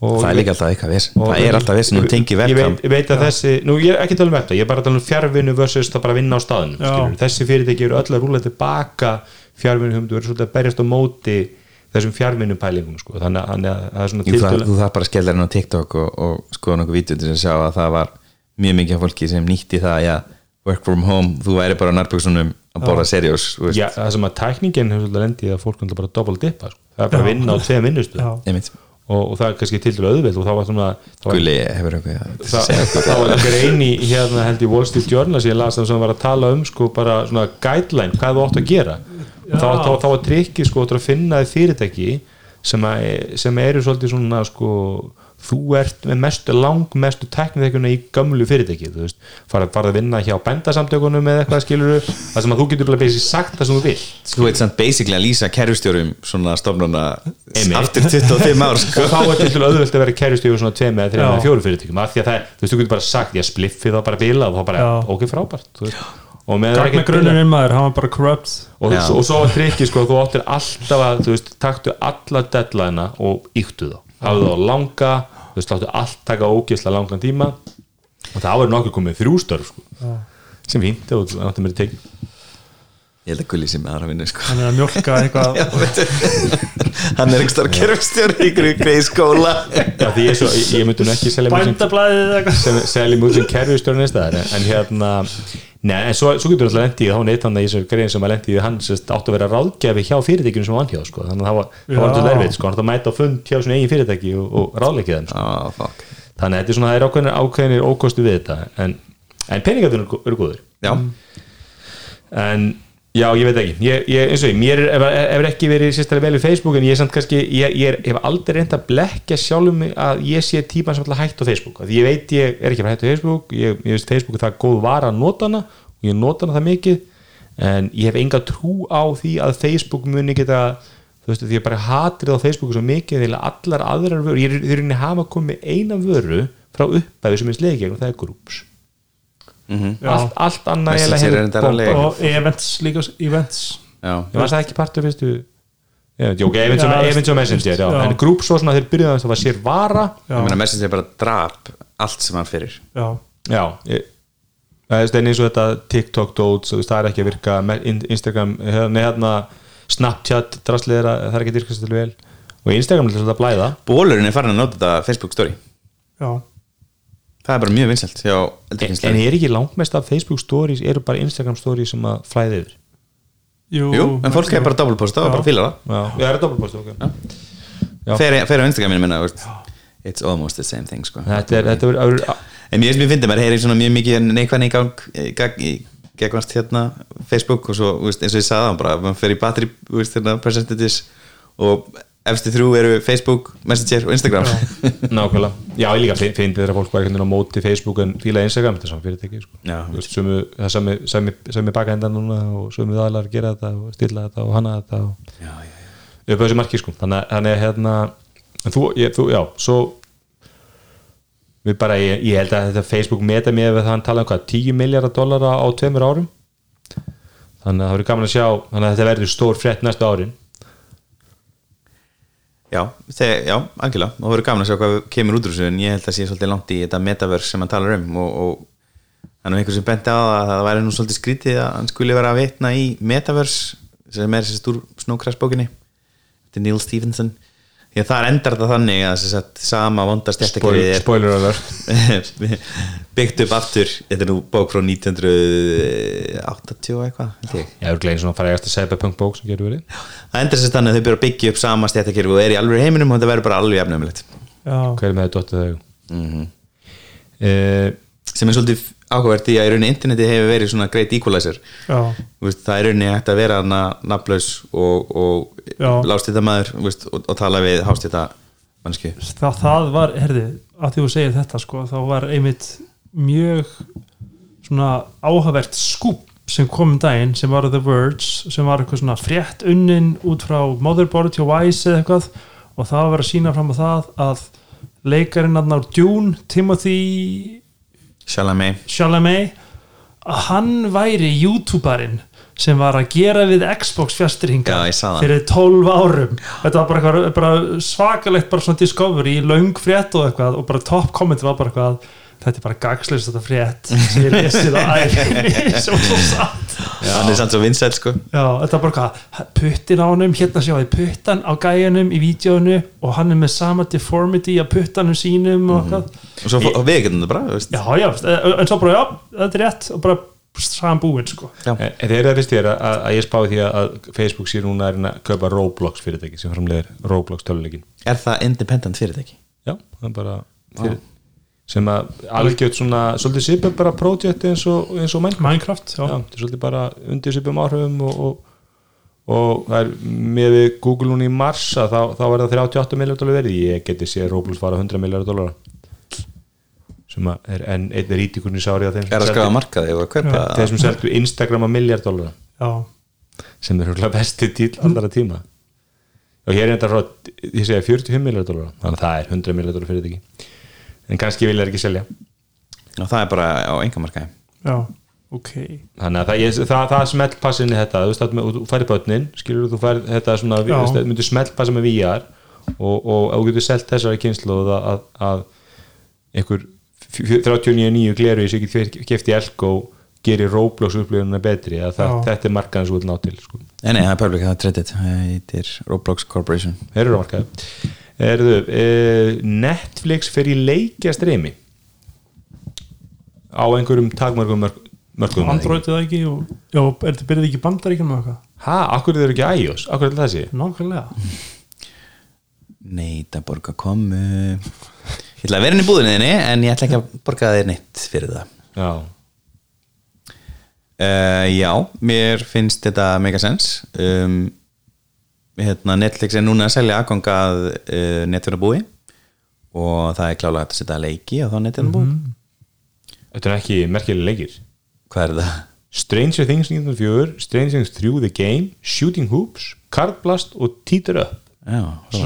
Og það er líka alltaf eitthvað viss það er alltaf viss og tengi ég webcam veit, ég veit að þessi, nú ég er ekki að tala um þetta ég er bara að tala um fjárvinnu versus það bara vinna á staðinu þessi fyrirtæki eru öll að rúla tilbaka fjárvinnu að þessum fjárvinnu pælingum sko. þannig að- að það er svona Jú, það, þú þarf bara að skella hérna á TikTok og, og skoða nokkuð til að sjá að það var mjög mikið fólki sem nýtti það já, work from home, þú væri bara á nærbuksunum að borða seriós þú veist. Já, það sem að tækningin hefur svolítið lendið að fólk bara double dippa sko. það er bara að vinna á tveim vinnustu Já. og, Einmitt. og það er kannski til dælu auðveld og þá var svona þá var, Gulli hefur eitthvað að það, það var einhver eini hérna held í Wall Street Journal sem ég las það sem var að tala um sko bara svona guideline hvað þú átt að gera og þá, þá, þá var trikkið sko að finna þið fyrirtæki sem, að, sem eru svolítið svona sko, þú ert með mestu lang mestu tekniðekuna í gömlu fyrirtæki þú veist, farað fara að vinna hjá bændasamtökunum eða eitthvað skilur það sem að þú getur bara basic sagt það sem þú vill Þú veit samt basically að lýsa kerfustjórum svona stofnuna aftur 25 ár sko. og þá er til dælu auðvöld að vera kerjustjóður svona tveim eða þreim Já. eða fjóru fyrirtækjum af því að það, þú veist, þú getur bara sagt, ég spliffi þá bara bila og þá bara, Já. ok, frábært og er Gagna grunnurinn maður, hann var bara corrupt. Og, Já. og svo var trikki sko, þú áttir alltaf að þú veist, taktu alla deadline'a og yktu þá, hafðu þá langa þú veist, láttu allt taka ógisla langan tíma. Og það var nokkuð komið þrjú störf sko, sem fínt og það áttu mér að tekið Ég held að Gulli sem aðra vinnu sko. hann er að mjólka eitthvað. Já. Hann er ekki stór kerfustjóri í ykkur greið skóla Já, því ég, er svo, ég, ég myndi nú ekki selja mig sem, en, en hérna Nei, en svo, svo getur alltaf lendið þá var neitt hann í þessu grein sem að lendið hann sérst, átti að vera ráðgjafi hjá fyrirtækjum sem hann hjá sko. þannig að það var, það var alltaf lerfið sko. hann átti að mæta á fund hjá svona eigin fyrirtæki og, og ráðleikið þeim sko. oh, fuck. þannig að þetta er svona, það er ákveðinir, ákveðinir ókostu við þetta en, en peningatunir eru, eru góður Já, en já, ég veit ekki. Ég, ég, eins og ég, mér er, ef, ef ekki verið sérstaklega vel við Facebook en ég er samt kannski ég, ég er, hef aldrei reynd að blekja sjálfum mig að ég sé típan sem alltaf hægt á Facebook. Því ég veit ég er ekki að fara hægt á Facebook ég, veist Facebook er það góð vara að nota hana og ég nota hana það mikið en ég hef enga trú á því að Facebook muni geta þú veist því ég bara hatrið á Facebook svo mikið þegar allar aðrar vörur, ég er þeir reyni hafa komið eina vöru frá uppæði sem er slegið og það er groups Mhm. allt, allt annað bombað. alveg- og events líka events. Já. Ég var það ekki partur fyrstu Ég ok, Events og- Messenger já. já. en grúp svo svona þeir byrjuðu að það var sér vara. Ég meina Messenger bara drap allt sem hann fyrir. Já, já ég, það er eins og þetta TikTok dóts, það er ekki að virka. Instagram, hérna, hérna Snapchat, drastliðra, það er ekki að virka sér til vel. Og Instagram er svolítið að blæða. Bólurinn er farin að nota þetta Facebook story. Já, Það er bara mjög vinsælt hjá en, en er ekki langmest af Facebook stories eru bara Instagram stories sem að flæði yfir? Jú, Jú, en fólk er bara doppelposta og bara fíla það. Já, já það er doppelpost ok. Já. Fer á Instagraminu minna It's almost the same thing sko. þetta er, þetta er, En mér finnst mér maður heyri mjög mikið neikvæðni í gang í gegnvast hérna Facebook og svo, eins og ég sagði það bara, maður fer í battery, hérna percentages og efstu þrjú eru Facebook, Messenger og Instagram. Nákvæmlega, já ég líka finn þegar fólk var einhvern veginn á móti Facebook en fílaði Instagram, þetta er saman fyrirtæki sko. Veist, sömu, það er sami, sami, sami bakahendan núna og sömu aðlar að gera þetta og stilla þetta og hana þetta og já, já, já. upp á þessu marki sko. Þannig að- þannig að hérna en þú, ég, þú, já, svo bara, ég, ég held að þetta Facebook meta mér við það hann tala um hvað 10 miljardar dollara á tveimur árum. Þannig að það verður gaman að sjá þannig að þetta verður stór frétt næstu árin Já, þegar, já, algjörlega. Og það verður gaman að sjá hvað kemur út úr þessu en ég held að sé svolítið langt í þetta metaverse sem hann talar um. Og, og það er nú einhver sem benti á að það væri nú svolítið skrítið að hann skuli vera að vitna í metaverse sem er þessi stúr snókrasbókinni þetta er Neil Stephenson því að það endar þetta þannig að að sama vonda stjættakerfið er spoiler alert. byggt upp aftur. Þetta er nú bók frá 1980 og eitthvað held ég. Ég hefur glegin svona að fara eftir cyberpunk bók sem getur verið. Það endar sér þannig að þau byrja að byggja upp sama stjættakerfið og er í alveg heiminum og þetta verður bara alveg jafnumilegt já, hver er með þetta þau? Mm uh, sem er svolítið áhugavert í að í rauninni interneti hefur verið svona great equalizer. Veist, það er rauninni hægt að vera hana nafnlaus og, og veist, og, og tala við hástýta mannsku það, það var, herði að því þú segir þetta sko, þá var einmitt mjög svona áhugavert skúp sem kom um daginn sem var The Verge sem var eitthvað svona frétt unnin út frá Motherboard hjá Wise eða eitthvað og það var að sína fram á það að leikarinn að ná Dune Timothy Chalamet. Chalamet að hann væri youtuberinn sem var að gera við Xbox það. fyrir 12 árum. Þetta var bara, eitthvað, bara svakalegt bara svona discovery löng frétt og eitthvað og bara top comment var bara eitthvað þetta er bara gagslist þetta frétt sem ég lesið á æfinni sem var svo satt hann er samt svo vinsælt sko. Já, þetta var bara hvað, puttin á honum hérna sjáði puttan á gæjanum í vídjónu og hann er með sama deformity á puttanum sínum og eitthvað. Og svo og við getum þetta bara þú veist. Já, já, en svo bara, já, þetta er rétt og bara sagan búinn, sko. Já. En þeir eru fyrst þér að, að ég spáði því að Facebook sé núna að reyna að kaupa Roblox fyrirtæki sem framlegir Roblox töluleikin er það independent fyrirtæki? Já, það er bara fyrir, sem að algjört svona svolítið sipum bara projekt eins og, eins og Minecraft. Minecraft, já, já, þetta er svolítið bara undir sipum áhrifum og, og, og það er með við Google núna í mars að þá, þá er það 38 miljard dólar verið. Ég geti séð Roblox fara 100 miljard dólar sem að er enn einn rítikurni sári Er að skráða markaði og að kaupa þeir sem seldu Instagram að miljard dólar já, sem er huglega besti dýl allra tíma. Og hér er þetta frá ég segja 45 miljard dólar þannig að það er 100 miljard dólar fyrir þetta ekki en kannski vilja þeir ekki selja. Og það er bara á enga markaði já, ok. Þannig að það, ég, það, það smellpassinni þetta þú veist að þú færi börnin skilur þú færi þetta svona þú myndir smellpassa með VR og, og ef þú getur selt þessari kynslu að, að, að einhver 39.9 gleru sem ekki kefti Elko gerir Roblox upplifuna betri að það, þetta er markaðan sem þú vil ná til sko. Nei, nei, það er public, það er Það heitir Roblox Corporation. Þeir eru á markaði Erðu, e, Netflix fer í leikja streymi á einhverjum takmörgum mörg, mörgum Android eða ekki og, já, er þetta byrðið ekki bandaríkjum og eitthvað? Ha, akkur er þeir ekki iOS, akkur er það sé? Nákvæmlega. Nei, það borga komu. Ég ætla að vera inn í búðinni en ég ætla ekki að borga þér neitt fyrir það. Já, uh, Já, mér finnst þetta mega sens. Um, hérna, Netflix er núna að selja aðgang að uh, netverðabúi og það er klálega að setja leiki á þá netverðabúi þetta er ekki merkilega leikir. Hvað er það? Stranger Things 1904, Stranger Things 3 The Game, Shooting Hoops Card Blast og Teeter Up.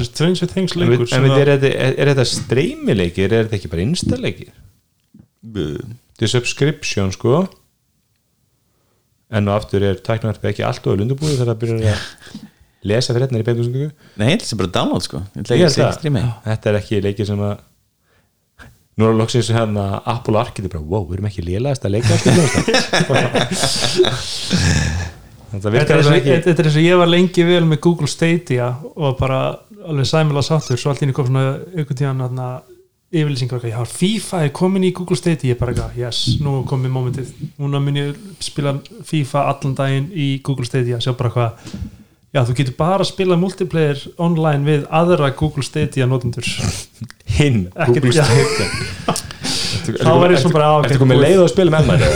Stranger Things en, leikur en að- er, þetta, er, er þetta streymileikir? Er þetta ekki bara instaleikir? Þetta er subscription sko. En aftur er tæknarverfið ekki allt og lundubúið þegar það byrjar að lesa frétnar í beintusendingu Nei, ég ætla sem bara að download sko. Ég Ég ekki held að þetta er ekki leikir sem að nú er loksins hérna Apple Arcade bara, wow, við erum ekki lélægast að leika þetta er, eins og, ekki. er ég var lengi vel með Google Stadia og bara alveg sæmilega sáttur. Svo allt í henni kom svona ykkur tíðan yfirlýsingar, ok, já, FIFA er komin í Google Stadia, ég bara, eitthvað, yes, nú komið momentið, núna mun ég spila FIFA allan daginn í Google Stadia. Sjá bara hvað, já, þú getur bara að spila multiplayer online við aðra Google Stadia notendur hinn, Ekkert- Google. Stadia Þá ég svona bara, á, ok, Ertu komið leið og spila með maður?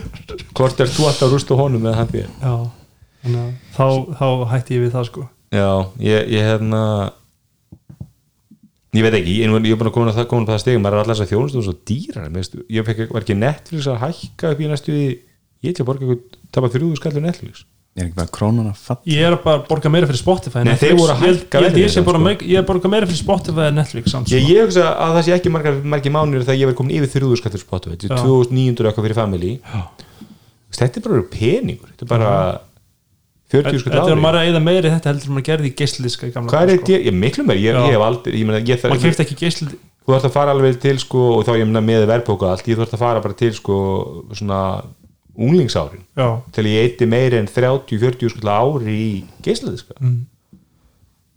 Hvort er þú alltaf að rústa honum með fyrir? já, þannig að þá, þá hætti ég við það sko Já, ég, ég hérna ég veit ekki, ég, er búin að koma að það komin á það stegum, maður er allar þess að þjónustum svo dýrar mér veistu, ég fekk, var ekki Netflix að hækka upp í næstu ég ætla að borga eitthvað tapa þrjúðu skallur Netflix Ég er ekki bara krónan að fatta ég er að bara borga meira fyrir Spotify Nei, Netflix. þeir voru að ég, hækka ég, bara sko. meik- ég er borga meira fyrir Spotify en Netflix samt, Ég, sko. ég hugsa að það sé ekki margar, margir mánir þegar ég verið komin yfir þrjúðu skallur spotu, þetta Já. er 2900 eitthvað fyrir family þetta er bara peningur, þetta er bara 40 skall þetta er ári maður að eða meiri þetta heldur maður gerði í geislidiska í gamla Hvað er þetta, ég, miklu meir, ég, hef aldrei sko. þarf kefti ekki geislid þú þarfst að fara alveg til sko og þá ég með ég að unglingsárin já, til ég eiti meiri en 30-40 sko ári í geisladiska. Mm.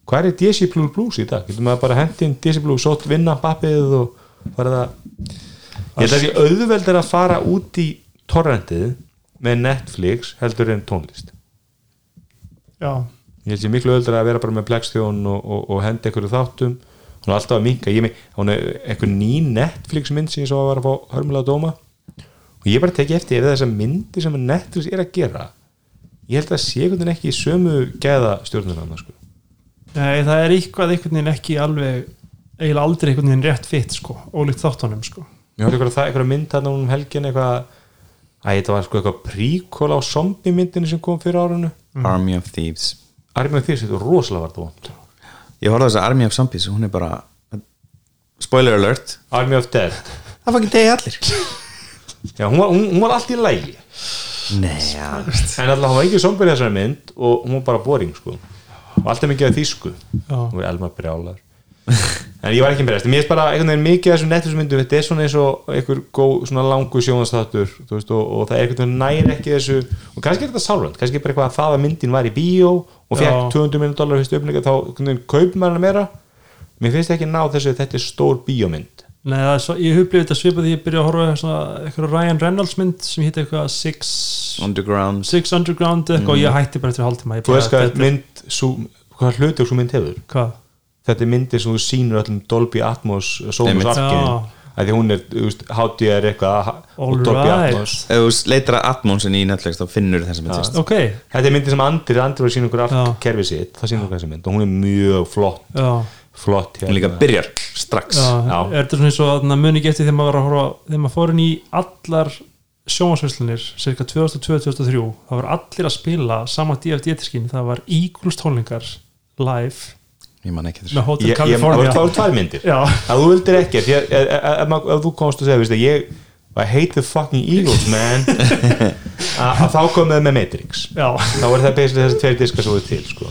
hvað er Plus Plus í dag? getur maður bara hendi inn DC Plus, sótt vinna pappið og fara það ég held að það sé auðveldar að fara út í torrentið með Netflix heldur en tónlist. Já, ég held sér miklu öldra að vera bara með Blackstone og, og, og henda einhverju þáttum. Hún er alltaf að minka ég, me- hún er einhver ný Netflix mynd sem ég svo að var að fá hörmulega að dóma og ég bara teki eftir ef þessar myndir sem Netflix er að gera ég held að sé einhvern veginn ekki í sömu gæða stjórnur sko. Nei, það er eitthvað einhvern veginn ekki alveg eiginlega aldrei einhvern veginn rétt fitt sko, ólíkt þáttunum sko. Ég held eitthvað, það, eitthvað mynd þarna um helgin eitthvað að þetta var sko eitthvað príkól á zombie myndinu sem kom fyrir árunu Army of Thieves. Armið því sem þetta rosalega var þetta vond Ég horfði á þess að Army of Zombies og hún er bara Spoiler alert. Army of Dead Það var ekki degi allir já, hún, var, hún, hún var allt í lægi Nei, já. En alltaf hann var ekki zombie í þessari mynd og hún var bara boring sko. Og alltaf mikið að þýsku. Hún var elma brjálar. En ég var ekki berjast, mér finnst bara einhvern veginn mikið af þessum Netflix myndum, þetta er svona eins og einhver góð, svona langu sjónastáttur veist, og, og það er einhvern veginn næri ekki þessu. Og kannski er þetta sálrönd, kannski er bara eitthvað að það að myndin var í bíó og fekk Já. 200 minnum dólar fyrstu öfninga, þá einhvern veginn kaupir maður hana meira. Mér finnst ekki ná þessu þetta er stór bíómynd Nei, það er svo, ég huplið þetta svipað því ég byrja að horfa á svona eitthvað Ryan Reynolds mynd sem hitt eitthvað Six, Underground. Six Underground eitthvað og ég hætti bara eftir hálftíma Ég þú veist hvað mynd, sú, hvað hlutug svo mynd hefur? Hvað? þetta er myndir sem þú sýnur öllum Dolby Atmos Sonos Einmitt. arkinu því hún er, þú veist, HDR eitthvað All og Dolby right. Atmos. Ef þú leitar að Atmonsin í Netflix þá finnur þessa mynd þetta er myndi sem Andri, Andri var að sína okkur allt kerfið sitt, það sína okkur þessa mynd og hún er mjög flott, já, flott hún líka byrjar strax. Já, Já. er þetta svona eins og að muni eftir þegar maður var að horfa þegar maður fór inn í allar sjónvarsveislinir cirka 2002-2003 það var allir að spila sama DFD-diskin, það var Eagles tónlingar live ég man ekki þessu. Það California. voru tvær myndir. Já, að þú vildir ekki ef, ef, ef, ef þú komst og að ég I hate the fucking Eagles man. Að, þá komið með Matrix. Já, þá er það basically þessi tveir diskar svo til sko.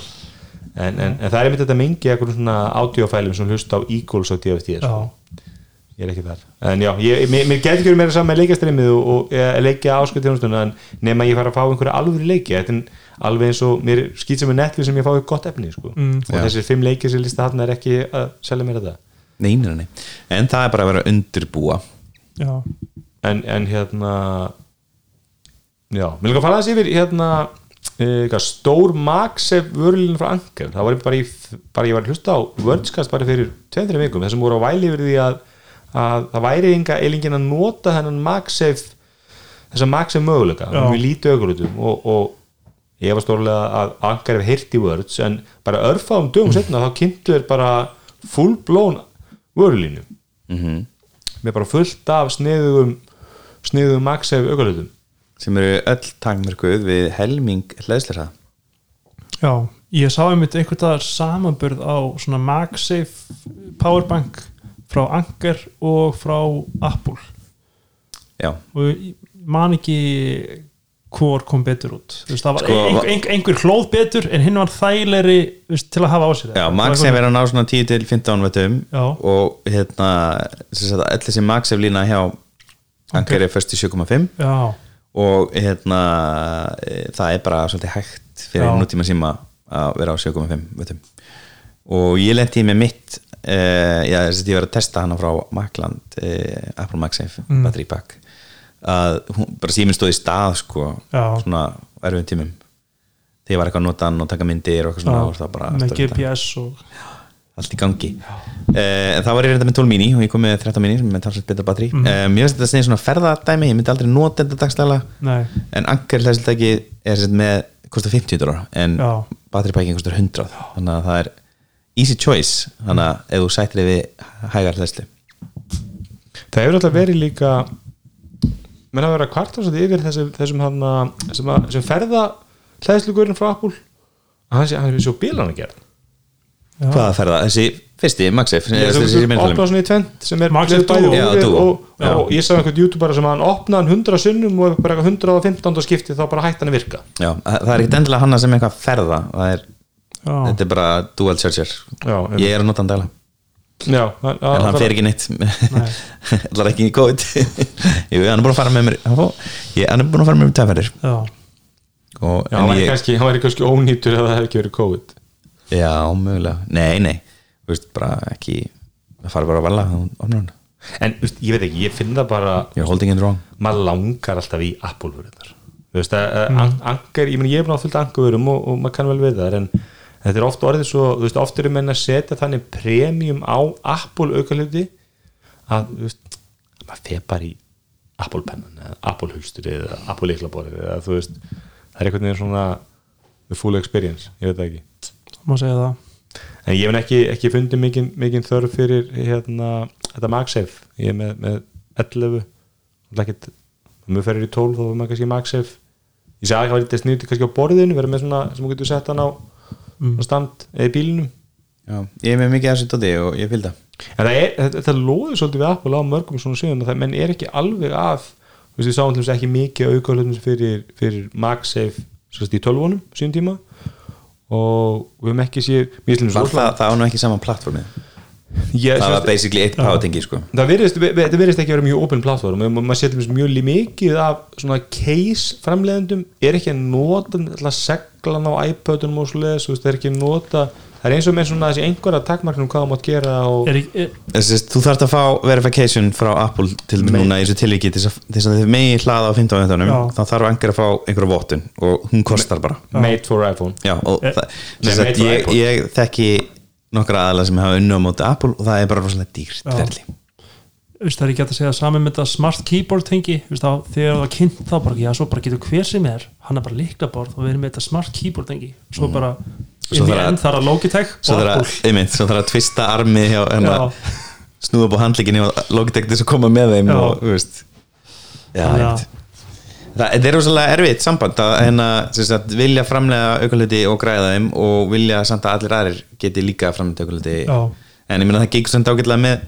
En, en, en það er einmitt þetta mingi eitthvað svona audiofælum sem hlusta á Eagles og DFT sko. já, ég er ekki þar en já, ég, mér, mér getur ekki verið meira saman með leikjastreymið og, og e, leikja áskvæð tjónustuna en nema ég fara að fá einhverja alvöru leiki þetta er alveg eins og mér skýt sem er Netflix sem ég fái gott efni sko. Mm. og Já. þessir fimm leikir sem lista hann er ekki að selja mér þetta nei, nei, nei. en það er bara að vera undirbúa já, en, en hérna já, við líka að fara aðeins yfir hérna uh, stór magsef vörlun frá Anker. Það var bara, í, bara ég var að hlusta á Wordscast bara fyrir 2-3 vikum þessum voru á væli yfir því að, að það væri enga eilingin að nota þennan magsef þessa magsef möguleika. Við lítið augurutum og, og ég var stórlega að Anker hef heyrt í Words en bara örfáum dögum setna þá kynntu er bara full blown vörlínu mm með bara fullt af sniðugum sniðugum magsef augurutum sem eru öll takmörkuð við helming hlæðsleira já ég sá einmitt einhvern dagar samanburð á svona MagSafe powerbank frá Anker og frá Apple. Já, og man ekki hvor kom betur út. Veist, það var Sko, ein, ein, einhver hlóð betur en hinn var þægilegri til að hafa á sér já Maxef er að ná svona 10 til 15 vetum Já. og hérna sem öll þessi Maxef lína hjá Anker er först í 7,5 já, og hérna e, það er bara svolítið hægt fyrir Já. nútíma síma að vera á 7,5 vetum og ég lenti með mitt uh, já, ég var að testa hana frá Macland uh, Apple MagSafe Mm. battery pack að hún, bara síminn stóð í stað sko, Já. svona erfum tímum þegar ég var eitthvað að nota hann og taka myndir og eitthvað svona og já bara með GPS og allt í gangi. Uh, en þá var ég reynda með 12 mini og ég kom með 13 mini sem er talsvægt betra batteri mm. mér finnst þetta snið svona ferðadæmi, ég myndi aldrei nota þetta dagstæla. Nei, en Anker hlæsildagi er með kostar 50 dólar en Já. batteripæking kostar 100 þannig að það er easy choice. Þannig að ef þú sættir við hægar hlæsli það hefur alltaf verið líka menn að vera kvartar svolítið yfir þessum, þessum hann sem, að- sem ferða hlæðslugurinn frá að hann er svo bílan að gera hvaða ferða, þessi fyrsti Maxif Ég sem þessi sem opna meðalum svona í tvent sem er Max með Duo. bæði Já, og, og, Já. og ég sá einhvern youtuber sem hann opnaði hann 100 sinnum og bara eitthvað 115 skipti þá bara hætti hann að virka. Já, það er ekkert endilega hanna sem eitthvað ferða. Það er, já, þetta er bara dual charger. Já, ég er að nota hann dæla Já, hann, en hann fer ekki neitt. Allar ekki í COVID. Jú, hann er búin að fara með mér hann fó- ég- hann er búin að fara með mér tæfærir já, og Já, hann en væri ég, kannski, kannski ónýtur ef það hefði ekki verið COVID já, mögulega. Nei, nei, veist, bara ekki það fara bara að vala hann En veist, ég veit ekki, ég finn það bara maður langar alltaf í Apple-vöruðar Þú veist, að mm. angar, ég meni ég er búin að fylgta angarvörum og, og maður kann vel við það en þetta er oft orðið svo, þú veist, oft eru menn að setja þannig premium á Apple aukaluti að, þú veist, maður fer bara í Apple pennan eða Apple hulstur eða Apple leiklaborið eða þú veist, það er einhvern veginn svona the full experience, ég veit það ekki má segja það. En ég hef ekki, ekki fundið mikinn mikinn þörf fyrir hérna, þetta MagSafe ég er með, með 11 og ekkert, mjög ferir í 12 þá er maður kannski MagSafe ég segi að það var eitthvað snýtti kannski á borðinu vera með svona sem þú getur sett hann á mm. stand eða í bílinum já, ég er með mikið af þessu dóti og ég fylgda en það er, þetta, þetta loður svolítið við Apple á mörgum svona síðan það menn er ekki alveg að þú veist, við sáum ekki mikið auka fyrir, fyrir MagSafe í 12 síðan tíma og við höfum ekki séð það, það, nú ekki saman plattformið ég, það var basically eitt pátengi sko. Það virðist ekki að vera mjög open plattform og maður setur mjög mikið af svona case framleiðendum. Er ekki að nota seglan á iPodunum og veist, það er ekki að nota það er eins og með svona þessi einhverja takmarknum hvað það mátt gera og er, er, Þessi, þú þarft að fá verification frá Apple til núna í þessu tilviki til þess að- þið megi hlaða á 15 veðunum Já. þá þarf einhver að fá einhverja vottun og hún kostar bara. Made for iPhone. Já, og Eh, það, sem made for ég, ég þekki nokkra aðla sem hafa unnu á móti Apple og það er bara rosalega dýrt veist, það er ekki að segja saman með þetta smart keyboard tengi. Veist, þá, þegar það var kynnt þá bara, já, svo bara getur hver sem er hann er bara líklaborð og við erum með þetta smart keyboard tengi. Svo bara, Svo inn í að- enn þar að Logitech svo þarf að, að tvista Já. snúða upp á handleikinni og Logitech þess að koma með þeim Já. og, veist já, að- einmitt Það, er rosalega erfitt samband að hérna, sagt, vilja framlega aukaluti og græða þeim og vilja samt að allir aðrir geti líka framlega Já. en ég meina það gengur samt ágætlega með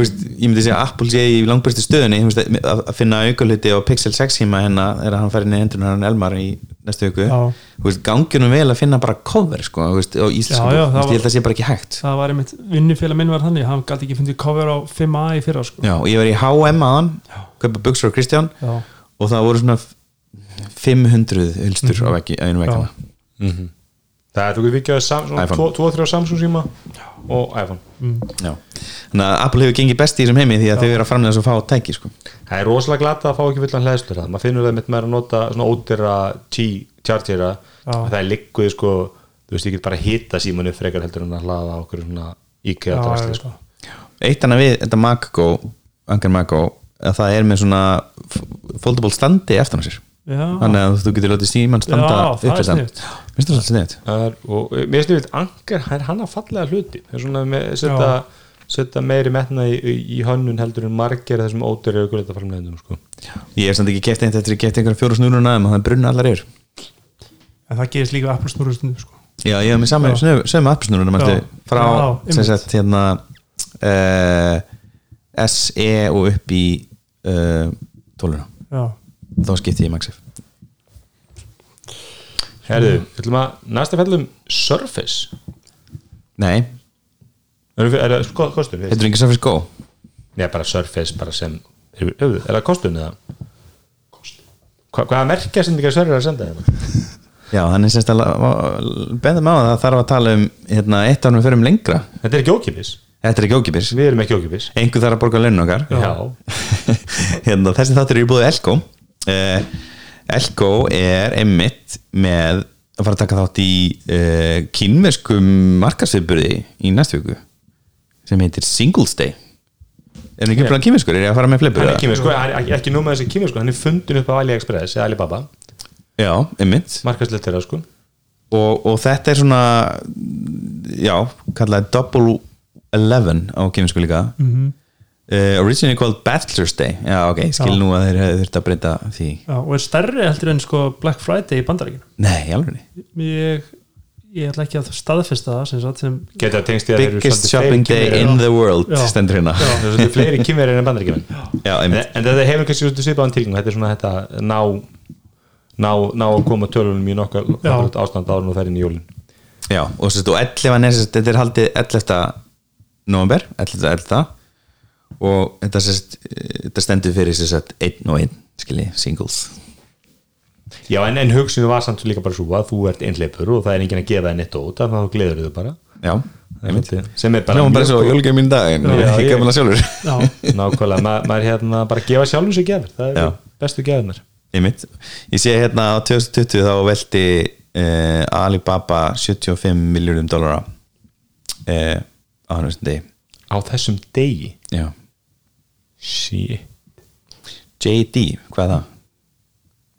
veist, ég myndi segja að Apple sé í langbæstu stöðunni þú veist, að að finna aukaluti og Pixel 6 híma hérna er að hann fær inn í hendur hann Elmar í næstu viku. Já. Þú veist, gangjunum vel að finna bara cover sko, þú veist, og íslensku, ég held að það sé bara ekki hægt. það var einmitt vinnufélag minn var þannig hann gæti ekki fundið cover á 5A í fyrra sko. Já, og ég var í H&M aðan kaupa buksur á Kristján Já. og það voru svona 500 hylstur á veggi, einu veggina það er svona iPhone. 2-3 Samsung síma og iPhone Já. þannig að Apple hefur gengið best í þessum heimi því að þau eru að framlega svo fá tæki sko. það er rosalega glata að fá ekki fullan hlæðslur maður finnur það mitt með að nota svona ódýra T-chargera Já. það er likkuð sko þú veist ég get bara hita símanu frekar heldur en að hlaða á okkur svona drasli ég sko. eitt annað við þetta Mago, Angar Mago að það er með svona foldable standi eftir hann sér Já. Þannig að þú getur látið síman standa það er upp sniðugt. minnst það sniðt Það er, og eh, mér við angar, hann hann að fallega hluti. Það er svona með setja, setja meiri metna í, í, í hönnun heldur en margir þessum ódýri aukulita framleiðendum sko. ég hef samt ekki keft eint eftir að keft einhverja fjóru snúruna en það brunna allar yfir en það gerist líka Apple snúru stundu sko. já, ég hef með saman sömu appsnúruna Já. frá Já, sagt hérna uh, SE og upp í uh, tóluna já, þá skipti ég Maxif. Herðu, við ætlum að næsta fellum Surface. Nei, Er, er það sko, kostun? heitur ekki Surface Go? Nei, bara Surface bara sem Er, er, er það kostun eða? Hva, hvaða merkja sem Surface er að senda þeim? já, hann er semst að beðum á að það þarf að tala um hérna, eitt ánum fyrir um lengra. Þetta er ekki ókipis þetta er ekki ókipis Við erum ekki ókipis einhver þarf að borga launin okkar. Já, hérna, þessi þáttur er í búið Elko uh, Elko er einmitt með að fara að taka þátt í uh, kínverskum markasviðburði í næstu viku sem heitir Singles Day. Er hann ekki Já. bara kínverskur, er ég að fara með fleipur hann er hann er ekki, nú með þessi sko Hann er fundin upp á AliExpress eða Alibaba. Já, einmitt. Markaslegt þeirra sko. Og, og þetta er svona já, kallaði Double Eleven á kínversku líka. Mm originally called Bachelor's Day. Já, ok, skil Já. nú að þeir hefur þurft að breyta því. Já, og er stærri heldur en sko Black Friday í bandaríkinu nei, alveg ég, ég ætla ekki að staðfesta það sem, sagt, sem Geta tengst í að þeir biggest shopping day in the world stendur hérna. Er fleiri kýmverið en bandaríkjumenn já, en, en þetta hefur kannski svolítið svipaðan tilgang Þetta er svona þetta ná ná, ná að koma tölunum í nokkar ástand áður nú það er inn í jólin. Já, og, og 11 er, sérst, þetta er haldið 11. november 11. 11. og þetta, sérst, þetta stendur fyrir einn og einn skilji, singles. Já, en, en hugsunum var samt líka bara svo að þú ert einhleipur og það er enginn að gefa það neitt út þannig að þú gleður þau bara. Já, Það er svolítið- sem er bara hljóma bara svo jólgjöf mín dag en Já, ég er ekki ég- gaman að sjálfur. Já, nákvæmlega, Ma, maður hérna bara gefa sjálfum sér gefur það er bestu gefurnar Einmitt. ég sé hérna á 2020 þá velti uh, Alibaba 75 miljardum dólara uh, á hann þessum degi á þessum degi. Já. sí. JD, hvað er það?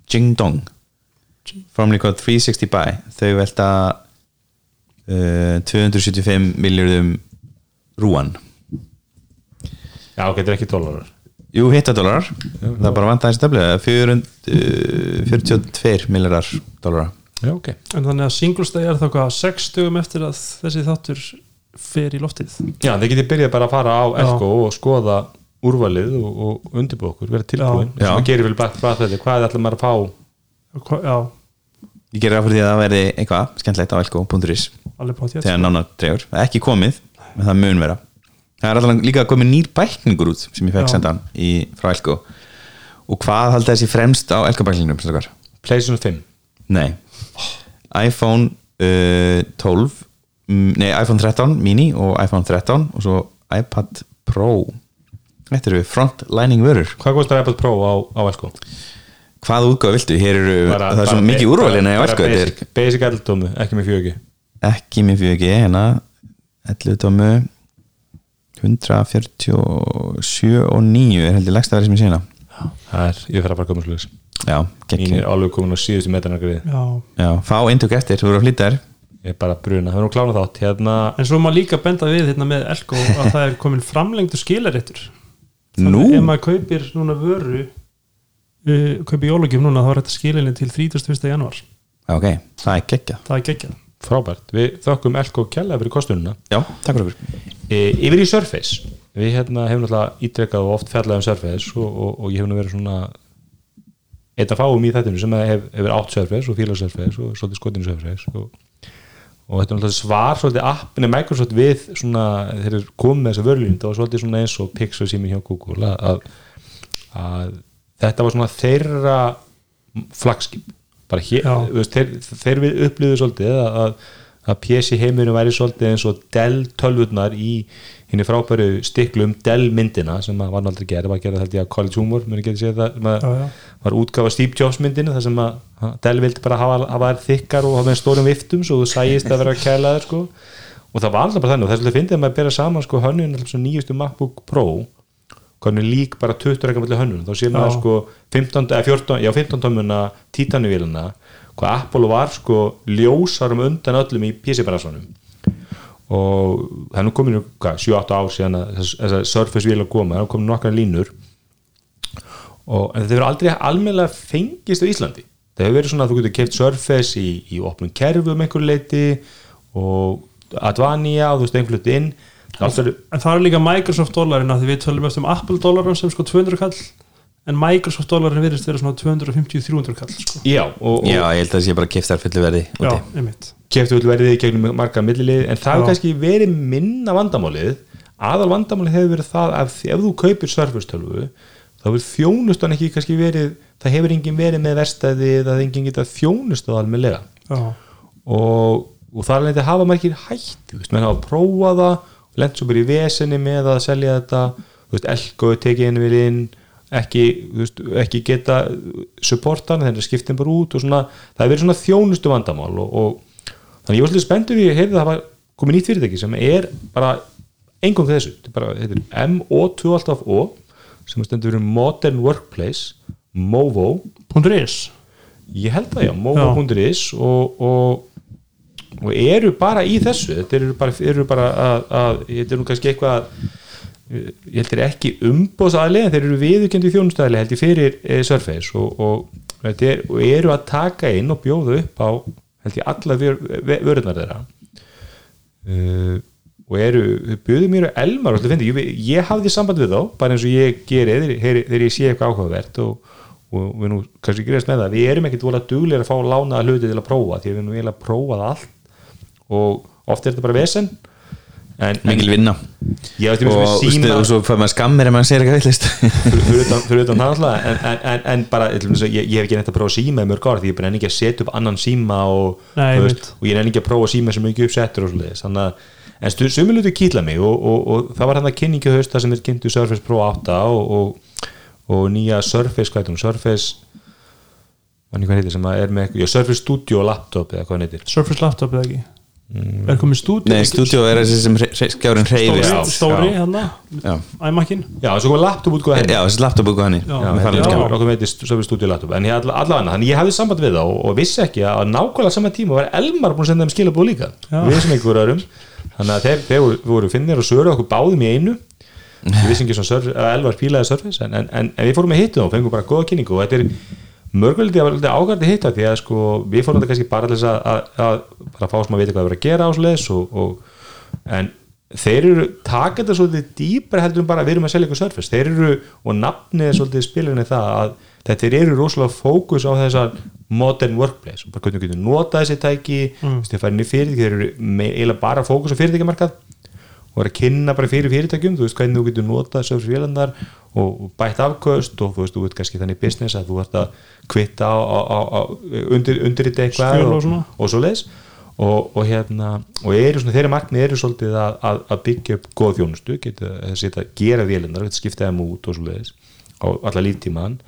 Jingdong formerly called 360 Buy. Þau velta uh, 275 miljardum rúan. Já, ok, þetta er ekki dólarar. Jú, hittadólarar það er bara vant aðeins stöflega 42 miljardar dólarar já, ok. En þannig að Singles Day er þá hvað 60 eftir að þessi þáttur fer í loftið. Já, þið getið byrjað bara að fara á Já. Elko og skoða úrvalið og, og undirbúa okkur, vera tilbúin. Já. sem að gerir vel bætt frá þetta, hvað ætlar maður að fá? Hva- já, ég gerir af því að það verði eitthvað skemmtlegt á elko.is þegar nána dregur, það er ekki komið en það mun vera. Það er alltaf líka komið nýr bækningur út sem ég fekk sendan í, frá Elko. Og hvað haldið þessi fremst á Elko-bækningnum strákar? PlayStation 5 nei. iPhone uh, 12 mm, nei iPhone 13 mini og iPhone 13 og svo iPad Pro. Þetta eru frontlining vörur. Hvað kostar iPad Pro á, á Elko? hvað útgáð viltu? Hér eru, Bara- það er svo mikið úrvalina í Elko er basic, basic eldómu, ekki með fjögi ekki með 4G hérna. 11 tómu 147 og 9 er heldur legsta verið sem ég sé hérna. Það er, ég fer að bara koma sluðis já, gegn er alveg komin á síðustu metrarna grið já. já, fá eintök eftir, þú eru að flýta þér ég er bara bruna, það er nú klána þátt hérna, en svo má líka benda við hérna með Elko að það er komin framlengdu skilaréttur. Nú, ef maður kaupir núna vöru uh, kaupir jólagjöf núna þá er þetta skilinni til 31. januar Já, ok, það er geggja það er geggjað. Frábært. Við þökkum Elko Kjella fyrir kostununa já, takk fyrir. E, yfir í Surface. Við hérna hefum náttúrulega ítrekkað og oft fjallað um Surface og, og, og ég hef nú verið svona einn af fáum í þættinu sem hef, hefur átt Surface og fílað Surface og svolítið skotinu Surface og, og þetta er náttúrulega svar svolítið appinu Microsoft við svona þeir eru komið með þessa vörlínd og svolítið svona eins og Pixel sími hjá Google að, að þetta var svona þeirra flagskip. Bara hér, veist, þeir, þeir við upplýðu svolítið að, að, að PC heiminu væri svolítið eins og Dell tölvurnar í henni frábæru stiklu um Dell myndina sem að var nú aldrei gerð, var gerð held ég að College Humor muni getið séð það, sem að Já, já. var útgafa Steve Jobs myndinu þar sem að Dell vildi bara hafa, hafa þær þykkar og hafa með stórum viftum svo þú sæist að vera að kæla þær sko. Og það var alltaf bara þannig og þess að finnst að maður bera saman sko hönnun svo nýjustu MacBook Pro hvernig lík bara 20 rekka mellir hönnun. Þá sér maður sko 15, eða 14, já 15 tómuna títanuvélina hvað Apple var sko ljósarum undan öllum í PC-bransanum og það er nú komin 7-8 ár síðan að þess- þessar Surface að koma, það er komin nokkra línur. Og en þetta hefur aldrei almennilega fengist á Íslandi. Það hefur verið svona að þú getur keft Surface í, í opnum kerfum einhver leiti og Advania og þú veist einhver leiti inn. Eru en það er líka Microsoft dólarinn af því við tölum eftir um Apple dólarinn sem sko 200 kall en Microsoft dólarinn virðist vera svona 250-300 kall sko. já, og, Já, og ég held að það sé bara keftar fullu verði já, vil verið í gegnum marga millilið en það Já. hefur kannski verið minna vandamálið. Aðal vandamálið hefur verið það að ef þú kaupir Surface tölvu þá hefur þjónustan ekki kannski verið það hefur engin verið með verstaði það hefur engin getað þjónust á almennilega. Já, og, og það er leitið að hafa margir hætti þú veist, menn hafa prófað það svo bara í vesenni með að selja þetta þú veist, Elko er tekið inn við inn ekki, veist, ekki geta supportan, að skiptin bara út og svona, það hefur verið svona þjónustu vandamál og, og þannig að ég var svolítið spenntur að heyrði að það var komið nýtt fyrirtæki sem er bara engum þessu, þetta er bara, er MO2 alltaf O sem stendur fyrir Modern Workplace MOVO. Punktur is. Ég held það já, movo.is og, og, og eru bara í þessu. Þetta eru bara, eru bara að, að þetta er nú kannski eitthvað að, ég held þeir ekki umbóðsæli en þeir eru viðurkendi þjónustæli held ég fyrir e, Surface. Og, og, er, og eru að taka inn og bjóða upp á held ég alla vör, vörðnar þeirra. Uh, og eru bjöðu mér og fyndi, ég, ég hafði samband við þá bara eins og ég geri þegar, ég sé eitthvað áhugavert og, og við nú kannski gerist með það, við erum ekkert volað duglega að fá lánaða hluti til að prófa því að við nú eiginlega prófað allt. Og oft er þetta bara vesen. en, en Mikil vinna. Ég veist ég Og, með og, síma og svo fær maður skammir ef maður segir eitthvað villist fyrir utan, það alltaf en, en, en, en bara, ég, ég hef ekki neitt að prófa síma í mörg ára því ég er ekki að setja upp annan síma og, ég veist, og ég er ekki að prófa síma sem er ekki uppsettur og að en stu, sumulutu kýtla mig og, og, og það var hann að kynningu hausta sem er kynntu Surface Pro 8 og, og, og nýja Surface, hvað heitir hún, Surface manni hvað heitir sem að er með Surface Studio laptop eða hvað heitir. Surface laptop eða ekki. Er komið stúdíu Nei, stúdíó er þessi sem hre- hre- skjárinn stóri, hérna? Já, iMac-in já, svo kom laptop út hvað já þessi laptop og henni. Er en allavega, þannig ég hafði samband við þá og, vissi ekki að á nákvæmlega sama tíma var Elmar búin að senda þeim skilabóð líka. Við ekki voru öðrum. Þannig að þeir, þeir voru, finnir og söru okkur báðum í einu. Við vissum ekki svona Elvar pílaði Surface en, en, en, en við fórum að hitta þá og fengum bara góða kynningu og þetta er mörguliti að vera ágært að hitta því að sko við fórum þetta kannski bara að, að, að bara fá sem að vita hvað það verið að gera á svo leis og, og, en þeir eru taka þetta svolítið dýpar heldur en bara við erum að selja eitthvað Surface. Þeir eru og nafnið svolítið spilinni það að þetta eru rosalega fókus á þessar modern workplace. Og bara hvernig við getum nota þessi tæki mm. þeir fara inn í fyrirtæki þeir eru eiginlega bara fókus á fyrirtækjamarkað og er að kynna bara fyrir fyrirtækjum þú veist hvernig þú getur notað Surface vélandar og bætt afköst og þú veist þú veit kannski þannig business að þú ert að kvitta á, á, á, á undir, undir þetta eitthvað og og, svo leis og, og hérna og eru svona, þeirra markmið eru svolítið að, að, að byggja upp góð þjónustu geta, geta gera vélindar, geta skipta þeim út og svo leiðis á alla líftímaðan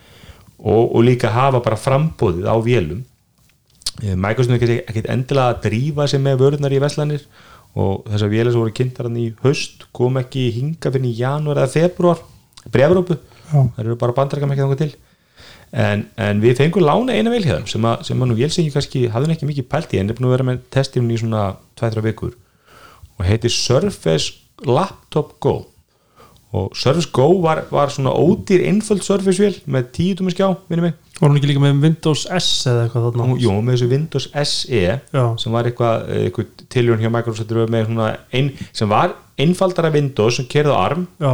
og, og líka hafa bara frambóðið á vélum. Eh, Microsoft er ekkert endilega að drífa sig með vörðnar í veslanir og þessar vélar sem voru kynntar hann í haust kom ekki hinga fyrir í janúar eða februar brefrópu, Já. það eru bara bandarækjum ekki þangað til. En, en við fengum lána eina hjá þeim sem að, sem að nú vélsengi kannski hafði hann ekki mikið pælt í en er búin að vera með testirinn í svona 2-3 vikur. Og heitir Surface Laptop Go. Og Surface Go var, var svona ódýr einföld Surface vél með 10 tómi skjá minni mig Var hún ekki líka með Windows S eða eitthvað þarna? og, jú, með þessu Windows SE Já. sem var eitthvað, eitthvað tiljón hjá Microsoft ein, sem var einfaldara Windows sem kerði á ARM. Já,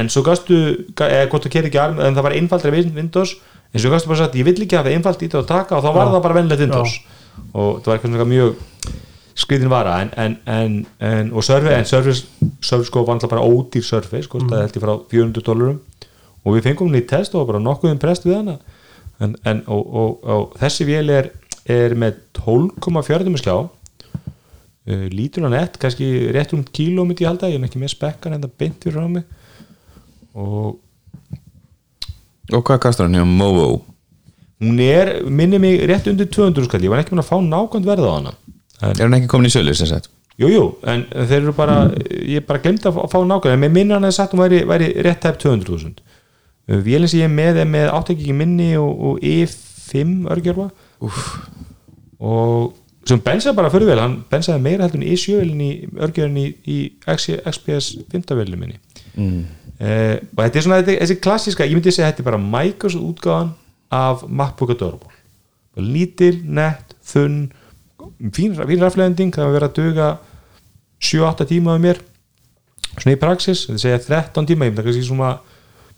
en svo gastu, eða hvort þú kerði ekki ARM en það var einfaldara Win- Windows. En svo gastu bara sagt, ég vill ekki hafa einfald í þetta að taka og þá var Já. það bara vennlegt Windows. Og það var eitthvað svona mjög skriðin vara. En, en, en, en og Surface, en Surface, Surface Go var alltaf bara ódýr Surface, kostaði held ég frá 400 dólarum. Og við fengum hún í test og bara nokkuðum prest við hana en, en, og, og, og þessi vél er, er með 12,4 skjá. Uh, lítur hann ett kannski rétt um kíló myndi ég halda ég er ekki með spekkan en það beint fyrir á mig. Og Og hvað kastar hann hjá Movo? hún er, minni mig rétt undir 200 skall, ég var ekki með að fá nákvæmt verð á hana. En, Er hann ekki komin í sölu sem sagt? jú, jú, en þeir eru bara ég bara glemt að fá- nákvæmt. En með minna hann að sagt hún væri, væri rétt tæp 200.000 Uh, vélinn sem ég með er með áttekki minni og, og E5 örgjörfa og sem bensaði bara fyrir vel, hann bensaði meira heldur en E7 velin í XPS 5 velin minni. Mm. og þetta er svona þetta, þessi klassíska, ég myndi segja að þetta er bara Microsoft útgáðan af MacBook Adorable Bara lítil, nett, þunn fín, fín rafleðending það var verið að duga 7-8 tíma af mér. Svona í praxis, þetta segja 13 tíma ég myndi kannski svona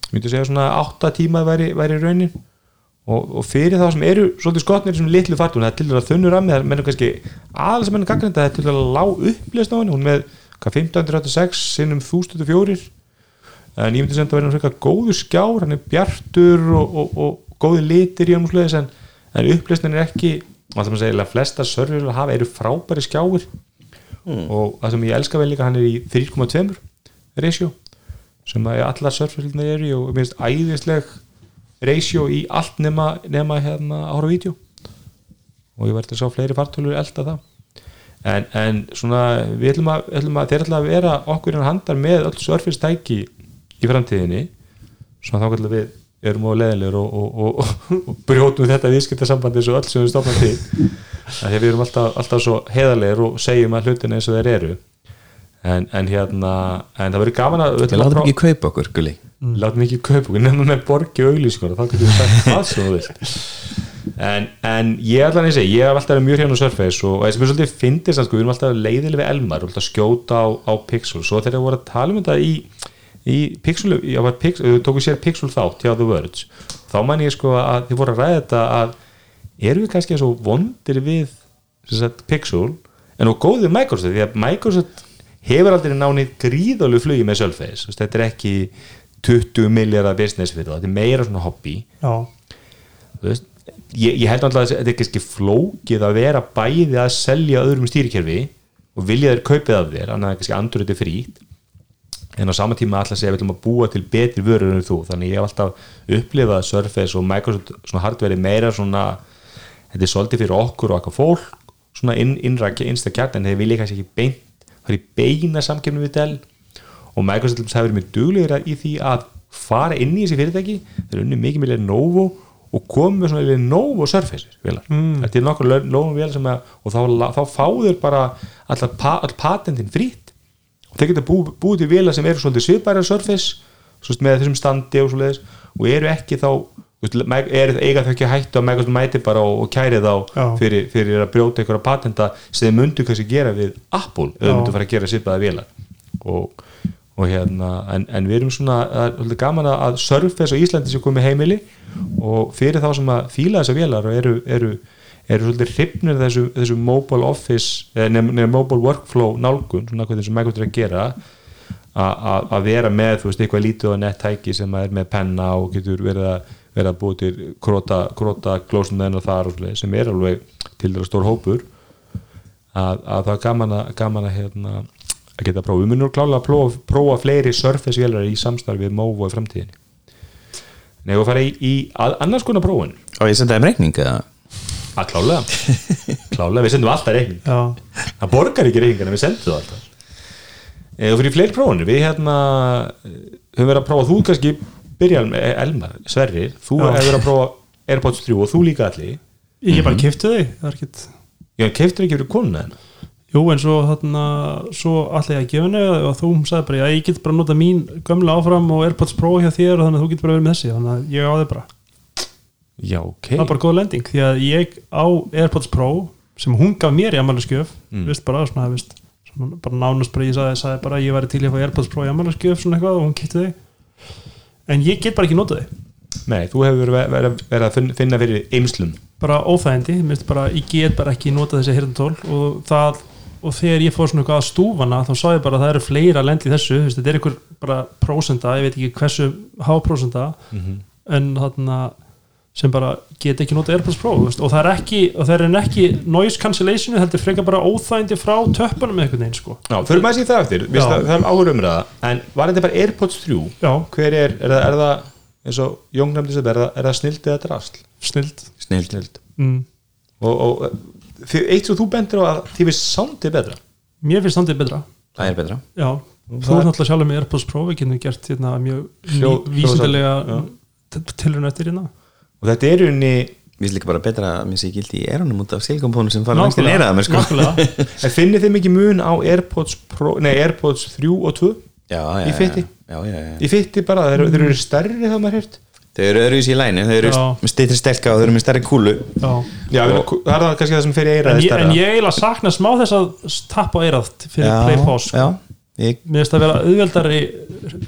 ég myndi segja svona 8 tíma væri, væri raunin. Og, og fyrir þá sem eru svolítið skotnir sem litlu fartun, það er til dæla þunnur að með það mennum kannski aðeins að mennum gagnrænda það er til dæla lág upplýst á henni, hún með hvað, 1586 sinnum 1004 en ég myndi segja að það verður frekar góður skjár, hann er bjartur og, og, og góði litir í hann úsleðis en, en upplýstin er ekki alltaf maður segja, flesta server hafa eru frábæri skjáir. Og það sem ég elska vel líka hann er í 3.2 ratio sem að allar surferilnar eru í og mér finnst æðisleg ratio í allt nema, nema hérna ára vídeo. Og ég verði að sjá fleiri fartölur elda það. En, en svona við ætlum að, ætlum að þeir ætla að vera okkur innan handar með öll surfistæki í framtíðinni. Svona þá ætlum við erum á leðilegur og, og, og, og, brjótum þetta viðskiptasambandi eins og öll sem við stofnum til. Að því við erum alltaf, alltaf svo heðarlegur og segjum að hlutin eins og þeir eru en, en hérna en það verður gaman að við Við að látum ekki kaupa okkur, gulli. Látum ekki kaupa okkur nefnum með borgi og auglýsingur og þá getur við sagt hvað sem þú vilt. En, en ég ætla að segja ég hef alltaf verið mjög hérna á Surface og það sem er svolítið fyndist sko, við erum alltaf leiðileg við Elmar og alltaf skjóta á, á Pixel. Svo þegar við vorum að tala um þetta í, í Pixel, ég var Pixel, við tókum sér Pixel þátt hjá The Words þá man ég sko að þið voru að ræða þetta að erum við kannski svo vondir við sagt, Pixel en og góðið Microsoft því að Microsoft hefur aldrei nánið gríðalu flugi með veist, þetta er ekki 20 miljardar business fyrir það, þetta er meira svona hobby. Veist, ég, ég held alltaf að þetta er kannski flókið að vera bæði að selja öðrum stýrikerfi og vilja þeir kaupið af þér annað en kannski andröði frýtt en á sama tíma alltaf segja við ætlum að búa til betri vörur en þú, þannig ég hef alltaf upplifað Surface og Microsoft svona hardveri meira svona þetta er svolítið fyrir okkur og okkar fólk svona inn, innra einsta kjarn en þeir vilja kannski ekki beint það er í beina samkefni við Dell og Microsoft hafi verið mjög duglegur í því að fara inn í þessi fyrirtæki þeir unni mikið með Lenovo og komu með svona Lenovo Surface vélar. Mm. þetta er nokkur Lenovo vélar sem að og þá, þá fá þeir bara allar pa, all patentin frýtt og þeir geta bú, búið til vélar sem eru svolítið svipæra Surface með þessum standi og og eru ekki þá er, eiga þau ekki hættu að Microsoft mæti bara og, og kæri þá fyrir, fyrir að brjóta einhverja patenta sem þeir myndu kannski gera við Apple eða myndu fara að gera svipaða vélar. Og, og hérna en, en við erum svona, það er gaman að- Surface á Íslandi sem komið heimili og fyrir þá sem að fíla þessar vélar og eru, eru, eru svolítið hrifnir þessu, þessu mobile office eða nefn, nefn, mobile workflow nálgun svona hvað þessum er að gera að vera með þú veist eitthvað lítið og nettæki sem er með penna og getur verið að verið að búið til króta, króta þar og svoleiðis, sem er alveg til þeirra stór hópur að, að það er gaman að, gaman að hérna, að geta prófa, við munum klálega að prófa, prófa fleiri Surface vélar í samstarfi við Movo í framtíðinni. Nei, og fara í, í að, annars konar prófun. Og ég senda þeim reikning eða? að klálega. Klálega, við sendum alltaf reikning. Já. Það borgar ekki reikingana, við sendum það alltaf. E, og fyrir fleiri prófunir við hérna eh, höfum verið að prófa, þú kannski byrja með Elmar, Sverrir, þú hefur að prófa Airpods 3 og þú líka allir ég bara kifti þau, það er ekkit ég keiftur ekki fyrir konuna hennar Jú, en svo þarna, svo allir ég að gefa henni og þú sagði bara, já, ég get bara nota mín gömla áfram og Airpods Pro hjá þér og þannig að þú get bara verið með þessi, þannig að ég á þið bara. Já, ok. Það er bara góð lending, því að ég á Airpods Pro sem hún gaf mér í ammælaskjöf mm. vist bara, svona, vist svona, bara nánast bara, ég sagði, sagði bara, ég væri til í að fá Airpods Pro í ammælaskjöf, svona eitthvað og hún kitti þau en ég get bara ekki notað þau nei, þú hefur verið verið að finn- finna fyrir eimslum bara óþægindi, bara, ég get bara ekki notað þessi hirtantól og það og þegar ég fór svona eitthvað að stúfana þá sá ég bara að það eru fleira lend í þessu þetta er einhver bara prósenda, ég veit ekki hversu háprósenda en þarna sem bara get ekki notað AirPods Pro þú veist, og það er ekki, og það er ekki noise cancellationu, þetta er frekar bara óþægindi frá töppunum einhvern veginn sko. Já, fyrir maður sér það eftir, Vist Já. að, það er áhugur umræða. En var þetta bara Airpods 3 já, hver er, er það, er það eins og Jón nefndi sem er það, er það snild eða drasl? Snild. Snild. Snild. Mm. og, og fyrir eitt sem þú bendir á að því við sándið betra? Mér finnst það betra. Það er betra. Já, þú er náttúrulega sjálfur með AirPods Pro við getum gert hérna, mjög já. tilhörn eftir hérna og þetta er unni Mér finnst líka bara betra að mér sé gildi í erunum út af silikompónu sem fara lengst í neyraða mér sko. en finnir þið mikið mun á Airpods, Pro, nei, Airpods 3 og 2 Já, já, Í fitti? Já, já, já í fitti bara, þeir, þeir eru stærri það maður hýrt Þau eru öðruvísi í læni, þau eru Já. með steytri stelka og þau eru með stærri kúlu. Já. Já, og, það er það kannski það sem fer í en eiraði ég, stærra. en ég eiginlega sakna smá þess að tappa eirað fyrir Já, play pause sko. Já, ég, mér finnst að vera auðveldari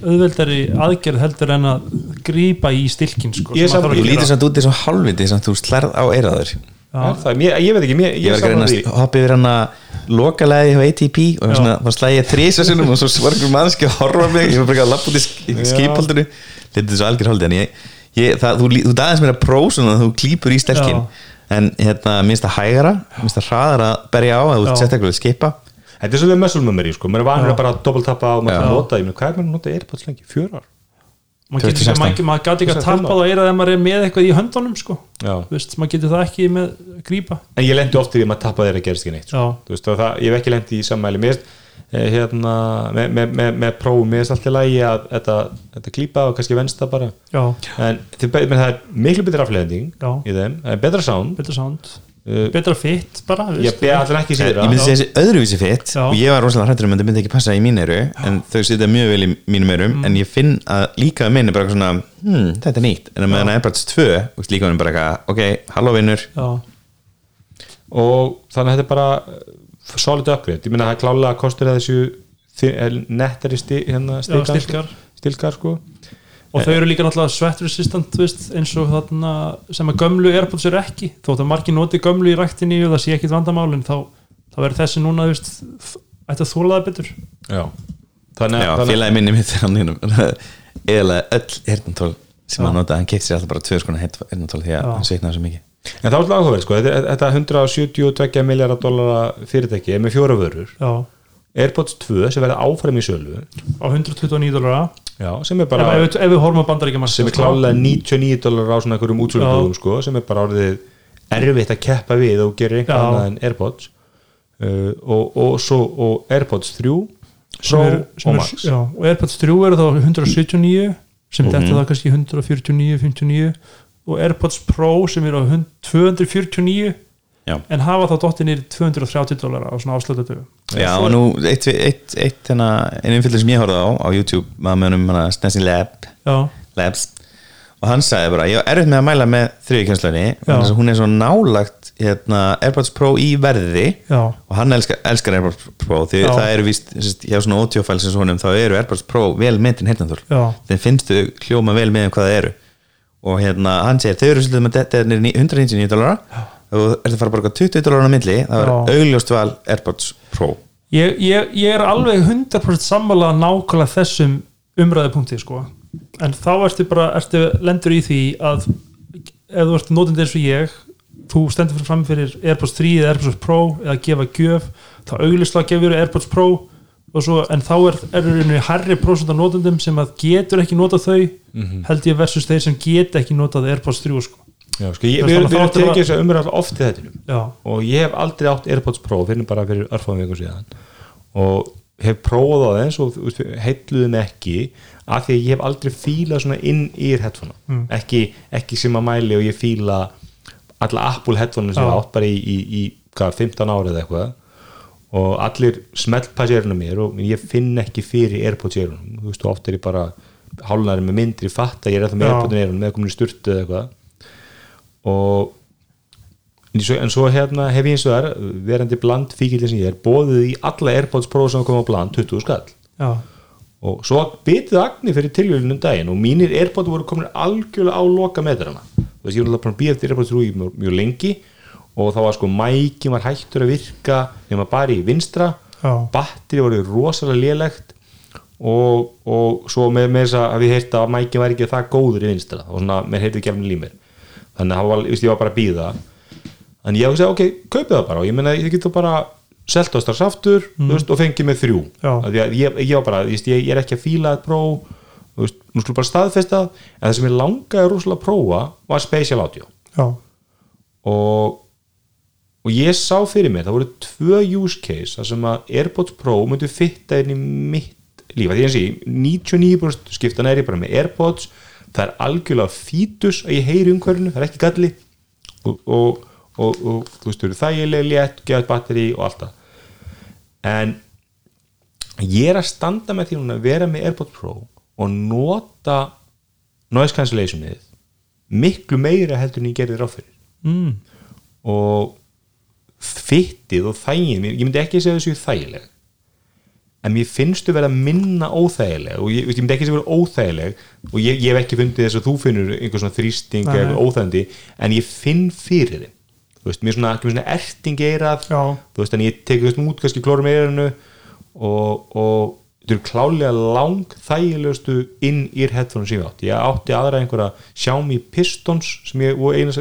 auðveldari aðgerð heldur en að grípa í stilkin sko, Ég að ég lítið samt út í svo halvviti sem þú slærð á eiraður Er það, mér, ég veit ekki, mér, Ég ég, var að því. að hoppa yfir hann að loka leiði hjá ATP og svona, var slægið þrísa sinum og svo svargur mannski að horfa á mig. Ég var bara ekki að lappa út í sk- í skipholdinu. Litið svo algjör holdi en ég, ég, það, þú, þú dæðins mér að prósuna þú klípur í stelkin Já. en hérna, minnst það hægara minnst það að berja á að þú Já. sérstaklega að skipa þetta er svolítið muscle memory sko, maður er vanur að bara doppeltappa og maður er að nota, ég meina, hvað er maður að nota Airpods lengi? Fjör ár? maður getur 2016. maður, maður gæti ekki að 2015. tappa á eirað ef maður er með eitthvað í höndunum sko. Já. Þú veist, maður getur það ekki með grípa en ég lendi oft í því að maður tappa þeirra gerst ekki neitt sko. Já. Þú veist, og það, ég hef ekki lendi í sammæli mér finnst, eh, hérna, með, með, með, með prófum mér er alltaf lægi að þetta, þetta klípa og kannski vensta bara já, en þið, menn, það er miklu betur afleðending Já. í þeim, er betra sound betra sound betra fit bara ég veist. beða allir ekki ég síðra myndi segja þessi öðruvísi fitt Já. og ég var rosalega hrættur um að þetta myndi ekki passa í mín eru en þau sitja mjög vel í mínum erum Mm. en ég finn að líka að minn er bara eitthvað svona hmm, þetta er nýtt, en að meðan að Airpods 2 og líka hann er bara eitthvað, ok, halló vinnur. Og þannig að þetta er bara uh, solid upgrade, ég meina það er klálega að kostur að þessu eh, nettari hérna, stilkar, stilkar. Stilkar sko. Og þau eru líka náttúrulega sweat resistant veist, eins og þarna sem að gömlu Airpods eru ekki. Þótt að margir noti gömlu í ræktinni og það sé ekkit vandamál en þá, þá verður þessi núna veist, ætti að þóla það betur. Já. Félagi minni mitt hann eða öll hernatól sem hann nota, hann keitt sér alltaf bara tvö skona hernatól því að Já. hann sveitnaði svo mikið. En það var alltaf áhugaverð sko, þetta, þetta 172 miljardar dollara fyrirtæki er með fjóra vörur. Já, Airpods 2 sem verður áfram í sölu. Á 129 dólara sem er ef, bara ef, ef bandaríkja sem er klálega 99 dólar á svona einhverjum útsölubúðum sko, sem er bara orðið erfitt að keppa við og gera einhver Já. annað en Airpods. Uh, og, og svo og Airpods 3 sem Pro og Max. já, og Airpods 3 eru þá 179 sem Mhm. þetta þá kannski 149, 59 og Airpods Pro sem eru á 100 249 Já. en hafa þá dottinir 230 dólar á svona afslötu Já, og nú eitt, eitt, eitt hérna, einu umfylgur sem ég horfði á á YouTube, maður með um hana Snessing Lab. Já, Labs. Og hann sagði bara, ég var erfitt með að mæla með þriðkjænslunni, Já. hún er svo nálagt hérna, Airpods Pro í verði. Já, og hann elskar, elskar Airpods Pro því Já. það eru víst, sérst, hjá svona audiofæl sem svonum, þá eru Airpods Pro vel myndin heyrnartól, já, þeim finnst þau hljóma vel með um hvað það eru. Og hérna, hann segir, þau eru svolítið með þetta er 199 dólara og ertu að fara bara 20 dólara á milli, það Já. augljóst val Airpods Pro ég, ég, ég er alveg 100% sammála nákvæmlega þessum umræðupunkti sko. en þá ertu bara ertu lendur í því að ef þú ert notandi eins og ég þú stendur fram fyrir Airpods 3 eða Airpods Pro eða gefa gjöf þá auglislega gefur Airpods Pro svo, en þá er, er einu herri prósent af notandum sem að getur ekki notað þau held ég versus þeir sem get ekki notað Airpods 3 sko. Já, sko, ég, við, við erum tekið þess að umræða oft í þetta og ég hef aldrei átt Airpods Pro fyrir bara fyrir örfáðum vikum síðan. Og hef prófað á þeim og þú veist, heitluðu mig ekki af því að ég hef aldrei fílað svona inn í headphone mm. ekki, ekki sem að mæli og ég fíla alla Apple headphone sem ég átt bara í, í, í hvað, 15 árið eða eitthvað. Og allir smeltpassi erunum mér og ég finn ekki fyrir Airpods erunum þú veist, og oft er ég bara hálnari með myndri fatt að ég er eftir með. Airpods erunum með komin í sturtu eða eitthvað og en svo, hérna hef ég eins og þar verandi bland fíkildin sem ég er bóðið í alla Airpods Pro sem koma bland 20 skall. Já, og svo bitið agni fyrir tilvílunum daginn og mínir Airpods voru komin algjörlega á loka metrana. Þú veist ég var alltaf býja eftir Airpods 3 í mjög, mjög lengi og þá var sko mækin var hættur að virka nema bara í vinstra. Batteri voru rosalega lélegt og, og svo með, þess að við heyrta að mækin var ekki það góður í vinstra. Og svona mér heyrði gefnum límir þannig að var, ég var bara að býða en ég hugsa ok, kaupið það bara. Og ég meina ég getur bara selt á strax aftur þú veist, og fengið með þrjú. Að ég, ég var bara, veist, ég, ég er ekki að fíla þetta pró veist, nú skulle bara staðfesta en það sem ég langaði rosalega að prófa var Spatial Audio. Og, og ég sá fyrir mér það voru tvö use case þar sem að Airpods Pro myndu fitta inn í mitt líf, að því að ég sé 99% skiptan er ég bara með Airpods það er algjörlega fítus að ég heyri umhverfinu, það er ekki galli. Og, og, og, og þú veist, eru þægilega létt, geðað batteri og allt það. En ég er að standa með því að vera með Airpods Pro og nota noise cancellationið miklu meira heldur en ég gerði ráð fyrir. Mm, og fyttið og þægin ég myndi ekki segja þessu þægileg en mér finnst þú vera minna óþægileg og ég, ég myndi ekki segja vera óþægileg og ég, ég hef ekki fundið þess að þú finnur einhver svona þrýsting eða óþægandi en ég finn fyrir þeim. Þú veist, mér er svona, svona erting eirað þú veist, en ég tek þú veist út kannski klórum eiranu og, og þetta eru klálega lang þægilegustu inn í headphone sem ég átti. Ég átti aðra einhverja Xiaomi Pistons sem ég, og eina,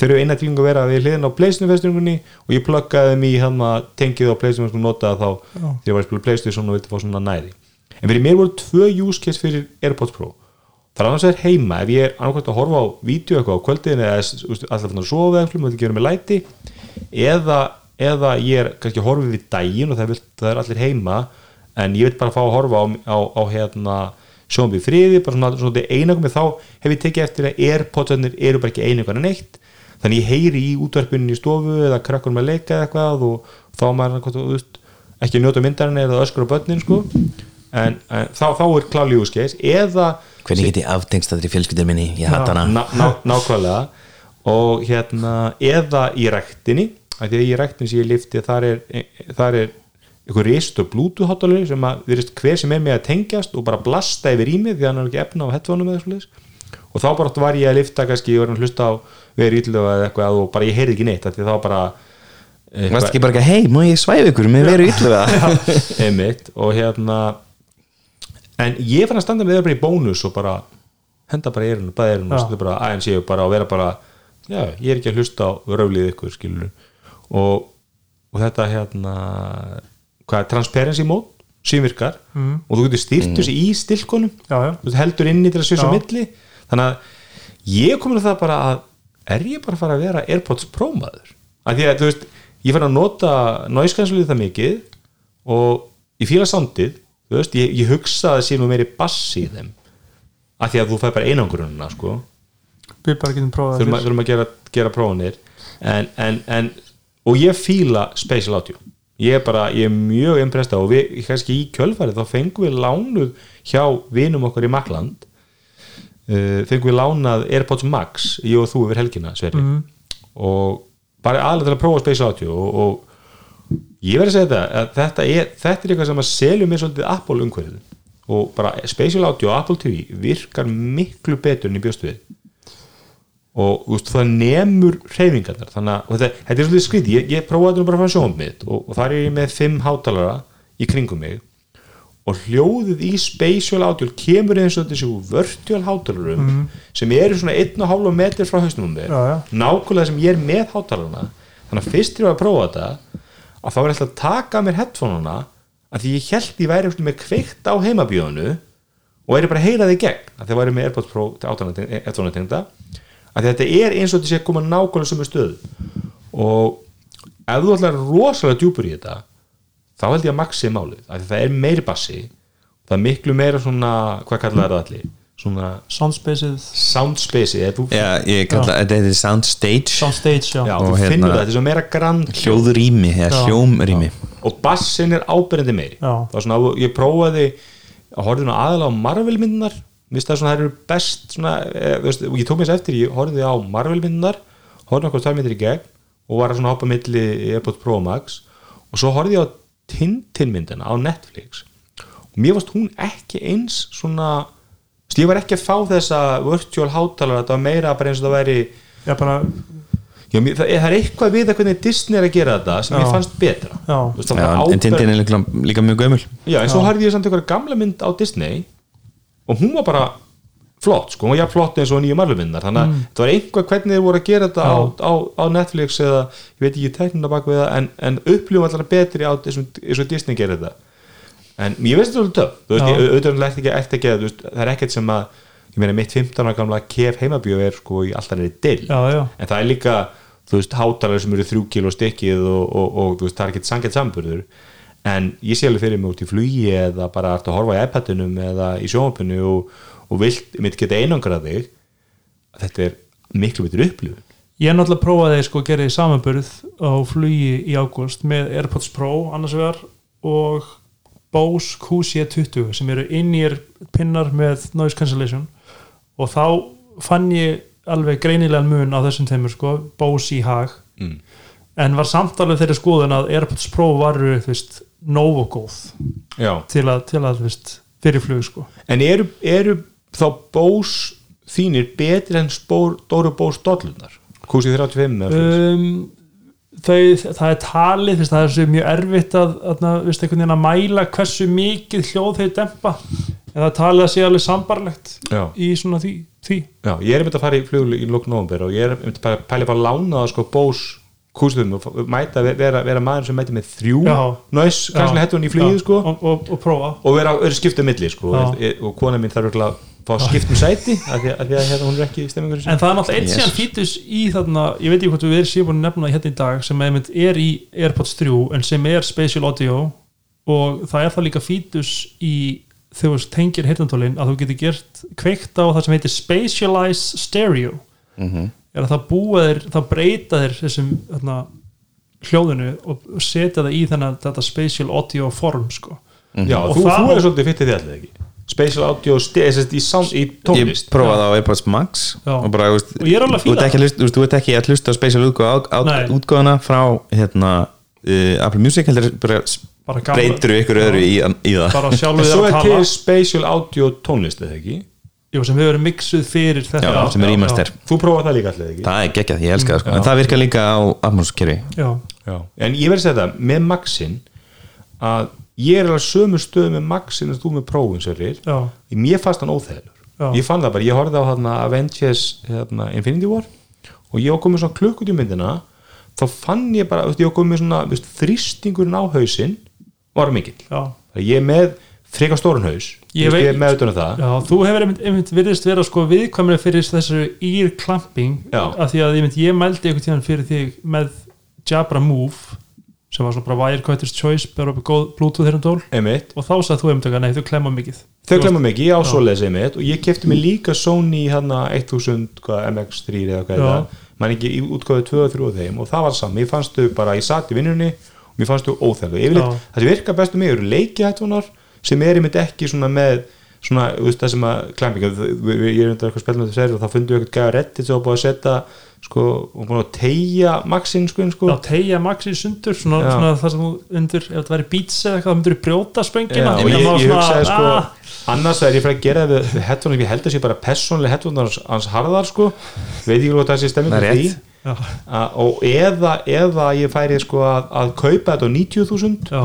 þeir eru eina tilgjum að vera við hliðin á Playstation festingunni og ég pluggaði þeim í hann að tengið á Playstation og notaði þá Já. þegar ég var að spila Playstation og vildi fá svona næði. En fyrir mér voru tvö use case fyrir AirPods Pro. Það er annars vegar heima ef ég er annarkvæmt að horfa á vídeo eitthvað á kvöldin eða alltaf fann að sofa eitthvað, maður vera með læti eða, eða ég er kannski að horfa við daginn og það, vill, það er allir heima en ég vil bara fá að horfa á, á, á hérna sjónum við friði, bara svona, svona einangum þá hef ég tekið eftir að Airpodsarnir eru bara ekki einangan en eitt þannig ég heyri í útvarpinu í stofu eða krakkur með að leika eða eitthvað og þá er maður veist, ekki að njóta myndarinn eða öskur á börnin sko. en, en þá, þá er kláli úskeis eða Hvernig get ég aftengst þetta í fjölskyldur minni? Ég hatt hana ná, ná, nákvæmlega og hérna eða í ræktinni af því að í ræktinni sem ég lifti þar er, þar er einhver rist og hátalari sem að hver sem er með að tengjast og bara blasta yfir í mig því að hann er ekki efna á headphone eða svoleiðis og þá bara var ég að lifta kannski og var að hlusta á verið ítluga eða eitthvað og bara ég heyrði ekki neitt af því þá bara Varst ekki bara ekki, hei, má ég svæfa ykkur með veru ylluga einmitt. Og hérna en ég fann að standa með það bara í bónus og bara henda bara í erinu, bæði erinu og setja bara aðeins ég bara og vera bara já, ég er ekki að hlusta á röflið ykkur skilur og, og þetta hérna hvað er transparency mode sem virkar. Mm. og þú getur styrt þessi í stilkonum já, já, heldur inni til að Já. milli þannig að ég komin að það bara að er ég bara að fara að vera Airpods Pro maður? Að því að þú veist ég fann að nota noise cancelling það mikið og ég fíla soundið þú veist, ég, ég hugsa að það sé nú meiri bassi í þeim. Að því að þú fær bara einangurununa sko. Við bara getum prófað þurfum þurfum að gera, gera prófanir. En, en, en og ég fíla spatial audio. Ég er bara, ég er mjög impressed á og við, kannski í kjölfarið, þá fengum við lánuð hjá vinum okkar í Makland uh, fengum við lánað Airpods Max, ég og þú yfir helgina Sverri, og bara aðlega til að prófa spatial audio og, og ég verði að segja þetta að þetta er, þetta er eitthvað sem að seljum mér svolítið Apple umhverfið. Og bara spatial audio og Apple TV virkar miklu betur en í bjóstu við. Og veist, það nemur hreyfingarnar þannig að þetta, þetta er svolítið skriði ég, ég prófaði þetta nú bara frá sjónum mitt og, og þar er ég með fimm hátalara í kringum mig og hljóðið í spatial audio kemur eins og þessi virtual hátalarum sem eru svona 1,5 metr frá hausnum um þér nákvæmlega sem ég er með hátalarana. Þannig að fyrst þegar ég að prófa þetta að þá er alltaf að taka mér headphoneuna að því ég held ég væri með kveikt á heimabíðanu og er bara að heyra þig gegn að þeir væri með AirPods Pro headphone tengda að þetta er eins og sé að koma nákvæmlega sömu stöðu. Og ef þú ætlar rosalega djúpur í þetta þá held ég að maxi er málið af því það er meiri bassi það er miklu meira svona, hvað kallar það allir? Svona soundspacið, sound space eða þú, Já, ég kalla þetta soundstage soundstage já, já, og þú hérna- finnur það, þetta er svo meira grand hljóðrými eða hljómrými. Og bassin er ábyrjandi meiri. Já. það var svona, ég prófaði að horfði nú aðalega á Marvel myndunar mér finnst það svona, það eru best svona, e, veist, og ég tók mér þess eftir, ég horfði á Marvel myndunar horfði okkur tvær myndir í gegn og var að svona hoppa milli Airpods Pro Max. Og svo horfði ég á Tintin myndina á Netflix. Og mér varst hún ekki eins svona ég var ekki að fá þessa virtual hátalara, þetta var meira bara eins og það væri já bara Já, mér, það, er, það er eitthvað við að hvernig Disney er að gera þetta sem Já. ég fannst betra. Veist, var en áber- Tintin er líka, líka mjög gömul. Já, en svo harði ég samt einhverja gamla mynd á Disney og hún var bara flott, sko, var jafn flott eins og nýju marlumindar þannig að þetta var einhvað hvernig þeir voru að gera þetta á, á, á Netflix eða ég veit ekki teknina bak við það en, en upplifum alltaf betri á þessum eins og Disney gerir þetta. En ég veist þetta alveg töf, þú veist, ég auðvitað er ekki, ekki, ekki, veist, það er ekkert sem að ég meina mitt 15 ára gamla kef heimabjöf er sko í alltaf neyri dill en það er líka þú veist, hátalar sem eru þrjú kíló stykkið og, og, og þú veist, það er ekkert sangett samburður en ég sé alveg fyrir mig út í flugi eða bara að horfa í iPadinum eða í sjónvapinu og, og vilt mitt geta einangrað þig þetta er miklu betur upplifun ég náttúrulega prófaði sko að gera því samanburð á flugi í ágúst með Airpods Pro annars vegar og Bose QC20 sem eru inn-ear pinnar með noise cancellation og þá fann ég alveg greinilegan mun á þessum teimur sko, Bose í hag mm. en var samt alveg þeirri skoðun að Airpods Pro varu þú veist, nógu góð Já. til að, til að þú veist, fyrir flug sko en eru, eru þá bós þínir betri en spór, Dóru Bós dollunar kúsið 35 eða svoleiðis? um, þau, það er talið það er mjög erfitt að, að, að mæla hversu mikið hljóð þau dempa en það talið að sé alveg sambarlegt Já. í svona því, því. Já, ég er myndið að fara í fluglu í lók november og ég er myndið að pæla bara að lána það sko bós kústum og mæta vera, vera maður sem mæti með þrjú næs, kannski hættu hann í flýðu sko. Og, og, og prófa. Og vera, vera skipta milli sko. Já. og, kona mín þarf að fá að skipta um sæti af því að, að, því að hérna, hún er ekki í stemmingur en það er náttúrulega Yes. síðan fítus í þarna, ég veit ekki hvort við erum síðan búin að nefna það hérna í dag sem er í Airpods 3 en sem er Spatial Audio. Og það er það líka fítus í þegar þú tengir heyrnantólin að þú getur gert kveikt á það sem heitir Spatialize Stereo er að það búa þér, það breyta þér þessum þarna, hljóðinu og setja það í þennan þetta Spatial Audio form sko. Já, Og þú, það- þú er svolítið fyttið því allir ekki? Spatial audio sem sagt, í, sound, í Ég tónlist. prófaði á Airpods Max Já. og bara, þú veist, Og ég er alveg að fíla að þú ert ekki að hlusta Nei. útgóðana frá hérna, uh, Apple Music heldur bara Bara gamla- breytur ykkur öðru í, í það? Bara En sjálfur svo þér er að til tala spatial audio tónlist eða ekki Jú, sem hefur verið mixuð fyrir þetta. Já, sem er remaster. Þú prófaði það líka allir ekki? Það er geggjað, ég elska það sko. En það virkar líka á Já. En ég verði að segja þetta, með Maxin að ég er alveg sömu stöðu með Maxin en þú með prófin sérir já, mér fannst hann óþægilegur. Ég fann það bara, ég horfði á þarna Avengers hérna, Infinity War og ég var komið svona klukkut í myndina þá fann ég bara, ég komið með svona þrýstingurinn á hausinn var mikill, já. Ég með frekar stórun haus, Ég ég er með auðvitað það. Já, þú hefur einmitt, einmitt virðist vera sko viðkvæmlega fyrir þessu Já. af því að einmitt, ég mældi einhvern tíðan fyrir þig með Jabra Move sem var svona bara Wirecutter's Choice bara upp góð Bluetooth hérna tól. Einmitt, og þá sagði þú einmitt að nei, þú klemma mikið. Þau Þú glemma mikið, ég á svoleiðis einmitt. Og ég kefti mig líka Sony hérna 1000 hvað, MX3 eða hvað er Já. það. Mann ekki í útgáðu 2 og 3 af þeim. Og það var saman, ég fannst þau bara, ég satt í vinnunni og mér fannst þau óþæglu, yfirleitt Já. það sem virkar bestu mig eru leikihættunar sem er einmitt ekki svona með svona, þú veist, það sem að klæmpinga ég er undir eitthvað spilnum til sér og þá fundu við eitthvað gæða reddit sem var búið að setja sko, og búin að tegja maxinn sko, sko. Já, tegja maxi sundur svona, svona það sem undir, ef þetta væri beats eða eitthvað, þá myndir þú brjóta spöngina Já, og En ég, það ég svona, hugsaði sko ah, annars er ég fyrir að gera það við, headphone ég held að sé bara persónlega headphone hans, hans harðar sko, veit ekki hvað það sé stemming Það fyrir því. Og eða, eða ég færi sko að, að kaupa þetta á 90.000 Já,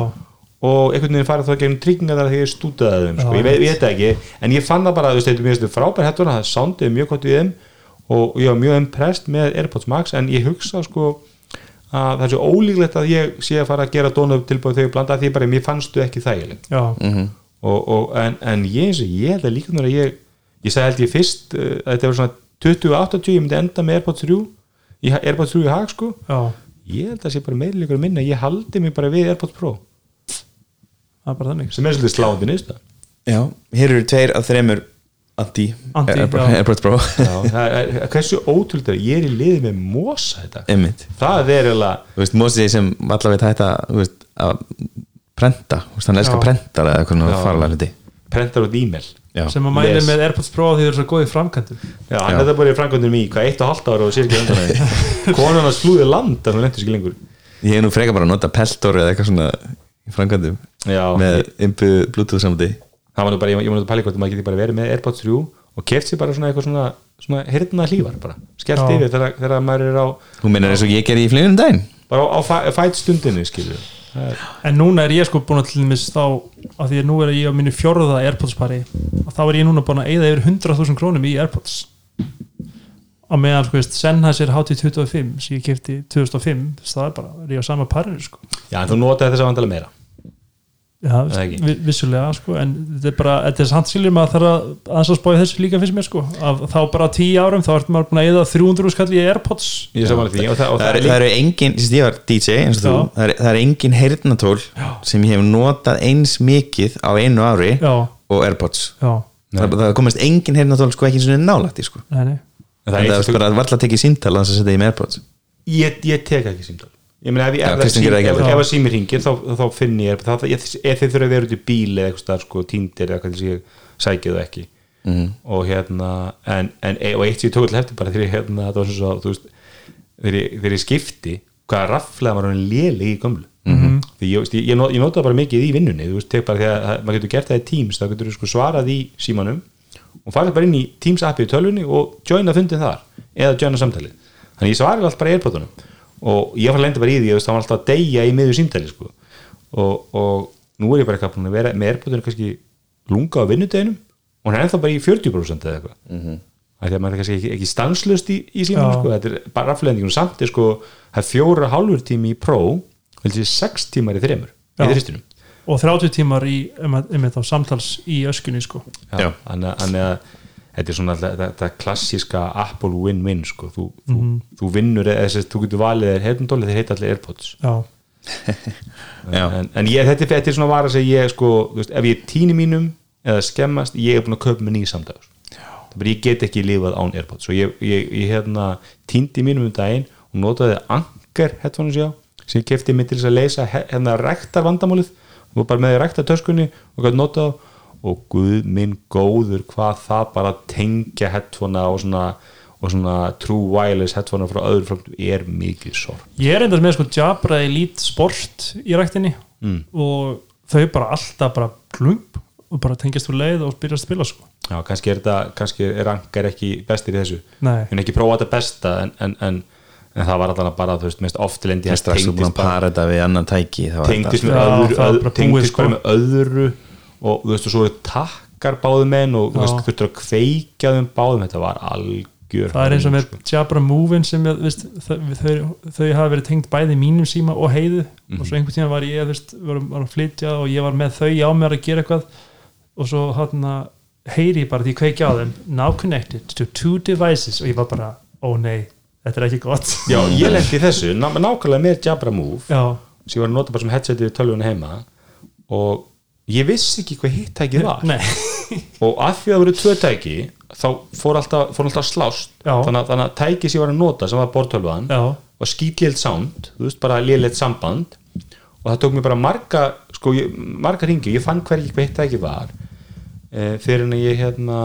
og einhvern veginn farið þá gegnum trygginga þar þegar ég stútaði þeim sko. Ég, veit, ég veit það ekki, en ég fann það bara þú veist, þetta er mjög frábær headphone, það soundið mjög gott í þeim. Og ég var mjög impressed með AirPods Max en ég hugsa sko að það er svo ólíklegt að ég sé að fara að gera dónu tilbúið þegar ég blanda því bara mér fannstu ekki þægileg. Já, og, og, en, en ég, eins og ég held að líka núna ég, ég sagði held ég fyrst uh, að þetta var svona 2080 ég myndi enda með Airpods 3 í, Airpods 3 í hag sko. Já, ég held að það sé bara meðleikur að minna ég haldi mig bara við Airpods Pro það er bara þannig. Sem er svolítið sláandi nýst Já, hér eru tveir af þremur anti, Pro. Hversu ótrúld er ég er í liði með mosa þetta. Einmitt. það er eiginlega Þú veist, Mosi sem hætta þú veist, að prenta. Þú veist, hann elskar Já. prentar eða eitthvað farlega hluti. Prentar út e-mail. Sem að mæli með Airpods Pro því þeir eru svo góði framkvæmdum. Já, hann það bara í framkvæmdunum í hvað, eitt og halvt ára og sér ekki undan konan hans flúði land þannig að hann lentur ekki lengur. Ég hef nú frekar bara að nota peltor eða eitthvað svona í framkvæmdum Já, með impu bluetooth samandi það var nú bara, ég, ég var nú að pæla hvort að maður geti bara verið með Airpods 3 og keft sér bara svona eitthvað svona, svona hirtna hlífar bara, skellt yfir þegar, þegar maður er á Hún meinar eins og ég gerði í flugunum daginn? Bara á, á fæ- fæt stundinu er, en núna er ég sko búin að til dæmis þá af því að nú er ég á mínu fjórða Airpods pari og þá er ég núna búin að eyða yfir 100.000 krónum í Airpods. Á meðan sko veist Sennheiser HT25 sem ég kefti 2005 þess það er bara, er ég á sama parinu sko. Já, en þú notaði þess að vandala meira Já, Það vissulega sko, en þetta er bara, þetta er að það er að aðeins að spája þessu líka finnst mér sko. Að þá bara tíu árum, þá ertu maður búin að eða 300 skall í Airpods. Ég er samanlega því og það, og Það það, eru, það eru engin, ég var DJ eins og þú, Já. það eru, það engin heyrnatól sem ég hef notað eins mikið á einu ári já, og Airpods. Já, það, það komast engin heyrnatól sko ekki eins og nálægt í sko. Nei, nei. Það það er er eitt bara að varla að tekið símtal að setja í með Airpods. Ég, ég tek ekki símtal ég meina ef, ef, ef, ef að sími ringir þá, þá finn ég það, ef þið þurfa að vera út í bíl eða eitthvað sko tíndir eða þess ég sækið það ekki. Mhm. og hérna en, en, e- og eitt sem ég tók til hefti bara þegar ég hérna það var svo svo veist þegar ég, þegar ég skipti hvaða rafflega maður hann léli í gömlu. -hmm. því ég, ég, ég, ég nota bara mikið í vinnunni þú veist, tek bara þegar að- maður getur gert það í Teams þá getur þú sko svarað í símanum og farið bara inn í Teams appið í tölvunni og joina fundin þar eða joina samtalið. Þannig ég svarið allt bara í airpotunum og ég var að lenda bara í því það var alltaf að deyja í miður símtali sko. og, og nú er ég bara eitthvað að vera með airpotunum kannski lunga á vinnudeginum og hann er ennþá bara í 40% eða eitthvað mm -hmm. því að maður er kannski ekki, ekki stanslust í, í símanum Já. sko. þetta er bara rafleðingum samt er sko, það er fjóra hálfur tími í Pro heldur sé sex tímar í þremur Já. í þristunum og 30 tímar í, um, um, þá, samtals í öskunni sko Já. þannig að þetta er svona þetta, klassíska Apple win-win sko. þú, þú, þú vinnur eða þess að þú getur valið þér hefnundóli þeir heita allir Airpods. En, en ég, þetta, er- þetta er svona vara sem ég sko, þú veist, ef ég er tíni mínum eða skemmast, ég er búin að kaupa með nýja samdags bara, ég get ekki lifað án Airpods. Og ég, ég, ég hérna tíndi mínum um daginn og notaði Anker headphones já, sem ég kefti mig til þess að leysa hérna rektar vandamálið og bara með rektar töskunni og gæti notað og guð minn góður hvað það bara tengja headphonea og svona, og svona true wireless headphonea frá öðru framtum er mikið sorg ég er endast með sko Jabra Elite Sport í ræktinni Mm. og þau bara alltaf bara klump og bara tengjast úr leið og byrja að spila sko Já, kannski er þetta, kannski er Anker ekki bestir í þessu Nei. Hún er ekki prófað þetta besta en, en, en, en það var alltaf bara, þú veist, mest oftilendi er strax búin að para þetta við annan tæki þá tengdist þetta- með öðru, og þú veist, og svo takkar báðum menn og þú veist, þurftur að kveikja þeim báðum. Þetta var algjör það er eins og með sko. Jabra Move-in sem ég, veist, þau, þau, þau hafa verið tengt bæði mínum síma og heiðu. Mhm. og svo einhvern tíma var ég veist, var, var að flytja og ég var með þau á mér að gera eitthvað. Og svo hann heyri ég bara því ég kveikja á þeim now connected to two devices. Og ég var bara, ó nei, þetta er ekki gott. Já, ég lendi í þessu, ná, nákvæmlega með Jabra Move. Já, sem ég var að nota bara sem headsetið við tölvunni heima. Og ég vissi ekki hvað hitt tækið var. Nei. Og að því að það voru tvö tæki þá fór alltaf, fór alltaf slást. Þannig að, þannig að tæki sem ég var að nota sem var bortölvan já, var skítlélt sound þú veist bara lélegt samband. Og það tók mér bara marga sko, ég, marga ringi, ég fann hvergi hvað hitt tæki var e, fyrir en ég hérna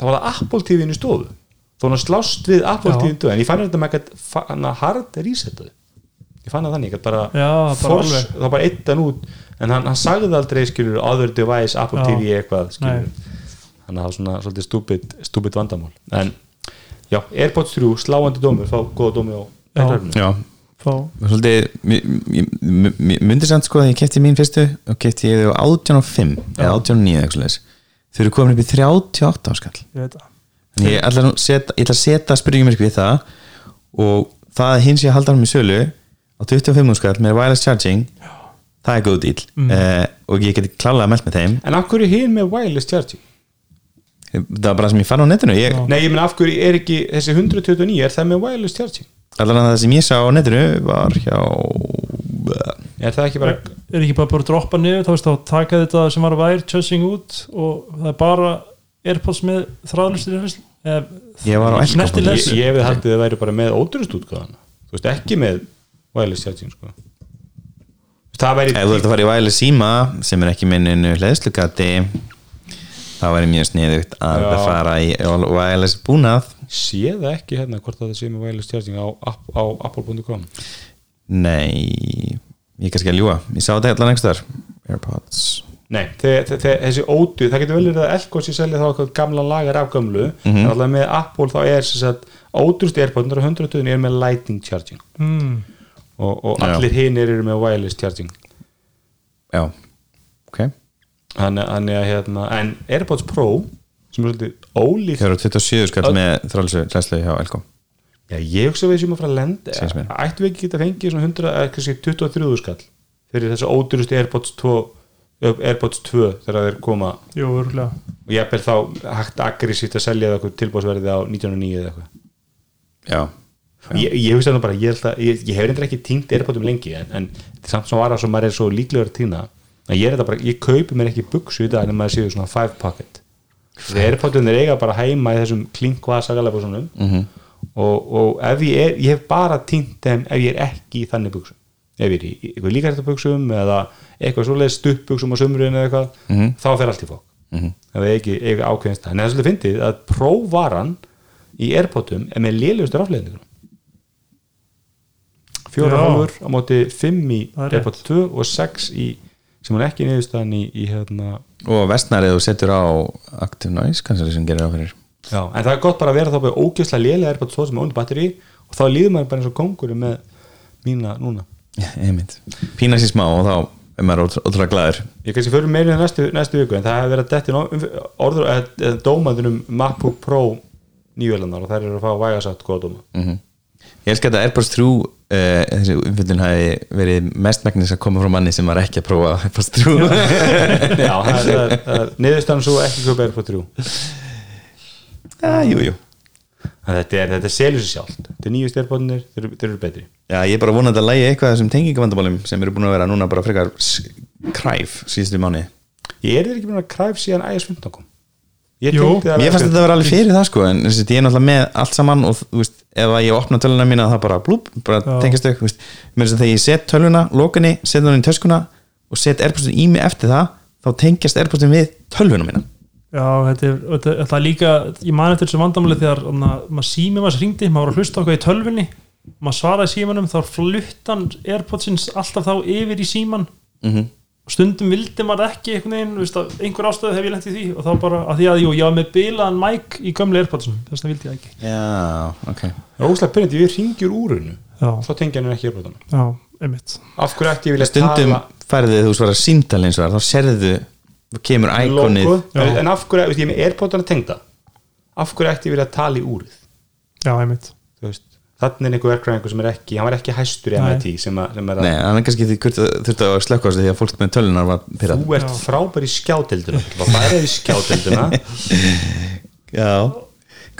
þá var það Apple TV-inu þá var hann slást við Apple. TV-inu en ég fann þetta með eitthvað hard resetaðu ég fann það þannig, ég bara, Já, bara force, alveg. þá bara eittan út. En hann, hann sagði aldrei skilur other device, Apple Já. TV eitthvað skilur þannig að það var svona svolítið stúpid, stúpid vandamál. En já, Airpods 3 sláandi dómur, fá góða dómi á Já. Já, fá. Svolítið myndi samt sko að ég kefti mín fyrstu og kefti ég þau á 18 og 5 eða 18 og 9 eða eitthvað svoleiðis. þau eru komin upp í 38 áskall ég það. Ég ætla, að setja spurningum við það og það að hins ég að halda hann með sölu á 25 áskall með wireless charging. Það er góð dýl mm. og ég geti klálega meld með þeim. En af hverju hinn með wireless charging? það var bara sem ég fann á netinu. Ég, Já. Nei, ég meina af hverju er ekki þessi 129, er það með wireless charging? allan að það sem ég sá á netinu var hjá Er það ekki bara er ekki bara bara að droppa niður þá veist þá taka þetta sem var wire charging út og það er bara Airpods með þráðlustir Ég var á Elko Snerti Ég, hefði haldið að það væri bara með ódurust útgáðan Þú veist, ekki með wireless charging sko. Það væri ef þú ert að fara í væli síma sem er ekki minninu hlæðslugati þá væri mjög sniðugt að Já. fara í wireless búnað. Sé það ekki hérna hvort að það sé með wireless charging á, app- á apple.com nei, ég er kannski að ljúa ég sá þetta allan einhvers þar Airpods. Nei, þe- þe- þe- þessi ódu, það getur vel verið að Elko sé selja þá eitthvað gamla lagar af gömlu. En alltaf með Apple þá er sem sagt ódurust Airpods 120 er með lightning charging. Mm. Og, og allir hinir eru með wireless charging. Já, ok. Þannig þannig að hérna, en Airpods Pro sem er svolítið ólíkt Þeir eru 27 skall með hlæðslu hjá Elko. Já, ég hugsa við sem að fara að lenda ættum við ekki geta fengið svona 100 eða kannski 23 skall fyrir þessu ódurust Airpods 2 Airpods 2 þegar þeir koma? Jú, örgulega og ég er þá hægt aggressíft að selja það eitthvað tilbúðsverði á 1909 eða eitthvað. Já, Ég, ég hugsa nú bara, ég, að, ég, ég hef reyndar ekki týnt erbátum lengi en, en samt sem var það sem maður er svo líklegur að týna að ég er þetta bara, ég kaupi mér ekki buksu í dag en maður séu svona five pocket. Þegar erbátum er eiga bara heima í þessum klinkvaðsakalega mm -hmm. og, og ef ég er, ég hef bara týnt en ef ég er ekki í þannig buksu ef ég er í eitthvað líkærtabuksum eða eitthvað svoleið stuppbuksum á sömurinn eða eitthvað, mm -hmm. þá fer allt í fólk mm -hmm. ef ég ekki, ekki ákveðinst það en það er svolítið fyndið að próvaran í erbátum er með liðljóðstur afleðningur 4,5 á móti 5 í repot 2 og 6 í sem hún ekki niðurstaðan í, í hérna og vestnærið þú setur á Active Noise kannski sem gerir áferir Já, en það er gott bara að vera þá búið ógjörslega lélega er bara svo sem óndu batteri og þá líður maður bara eins og kongur með mína núna. Emit, pína sér smá og þá er maður ótrúlega glæður Ég kannski fyrir meirinu næstu, næstu viku en það hefur verið að dettin orður eða dómaðunum MacBook Pro nýjölandar og þær eru að fá vægasatt góða dóma. Mm -hmm. Ég elskar þetta AirPods 3 uh, þessi umfyllun hafi verið mestmægnis að koma frá manni sem var ekki að prófa Airpods 3 Já, það það það er niðurstaðan svo ekki köpa Airpods 3 ah, jú, jú. En Þetta er, er selur sér sjálft. Þetta er nýjust Airpodsnir, þeir, þeir eru betri. Já, ég er bara vonandi að lægi eitthvað þessum tengingavandamálum sem eru búin að vera núna bara frekar kræf síðustu mánu Ég er ekki búin að kræf síðan iOS 15 kom Ég það Mér fannst við- þetta að vera alveg fyrir það sko en ég er náttúrulega með allt saman og þú veist, ef að ég opna töluna mína það bara blúp, bara Já. tengist þau þú veist, mér finnst að þegar ég set töluna, lókunni set hún í töskuna og set airpostin í mig eftir það, þá tengjast airpostin við tölvuna mína. Já, þetta er, þetta, þetta er líka ég man eftir þessu vandamáli þegar maður sími maður hringdi, maður var að hlusta okkur í tölvunni maður svaraði símanum, þá fluttan Airpodsins alltaf þá yfir í síman mm -hmm. Og stundum vildi maður ekki einhvern veginn, veist, að einhver ástöðu hef ég lent í því og þá bara, að því að jú, ég var með bilaðan mic í gömlu Airpodsum, þess vegna vildi ég ekki. Já, ok. Það er óslega pyrrandi, við ringjur úrunu Já, þá tengja hann ekki Airpodsum já, einmitt. Af hverju ætti ég vilja Stundum tala færði þú svara símtal eins og það, þá serðu þú kemur Já. en af hverju, veist, ég er með Airpodsana tengda. Af hverju ætti ég vilja tala í úrið? Já, einmitt. Þú veist, þannig er einhver verkræðingur sem er ekki hann var ekki hæstur í. MIT sem, að, sem er að Nei, hann er kannski því þurfti að slökka á sig því að fólk með tölunar var pyrrað þú ert frábær í skjádelduna það færið í skjádelduna Já,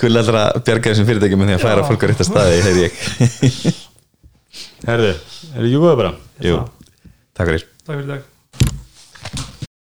kul allra bjarga þessum fyrirtækjum með því að færa fólk á rétta staði, heyri ég. Herðu, er það júguðu bara? Jú, takk fyrir. Takk fyrir dag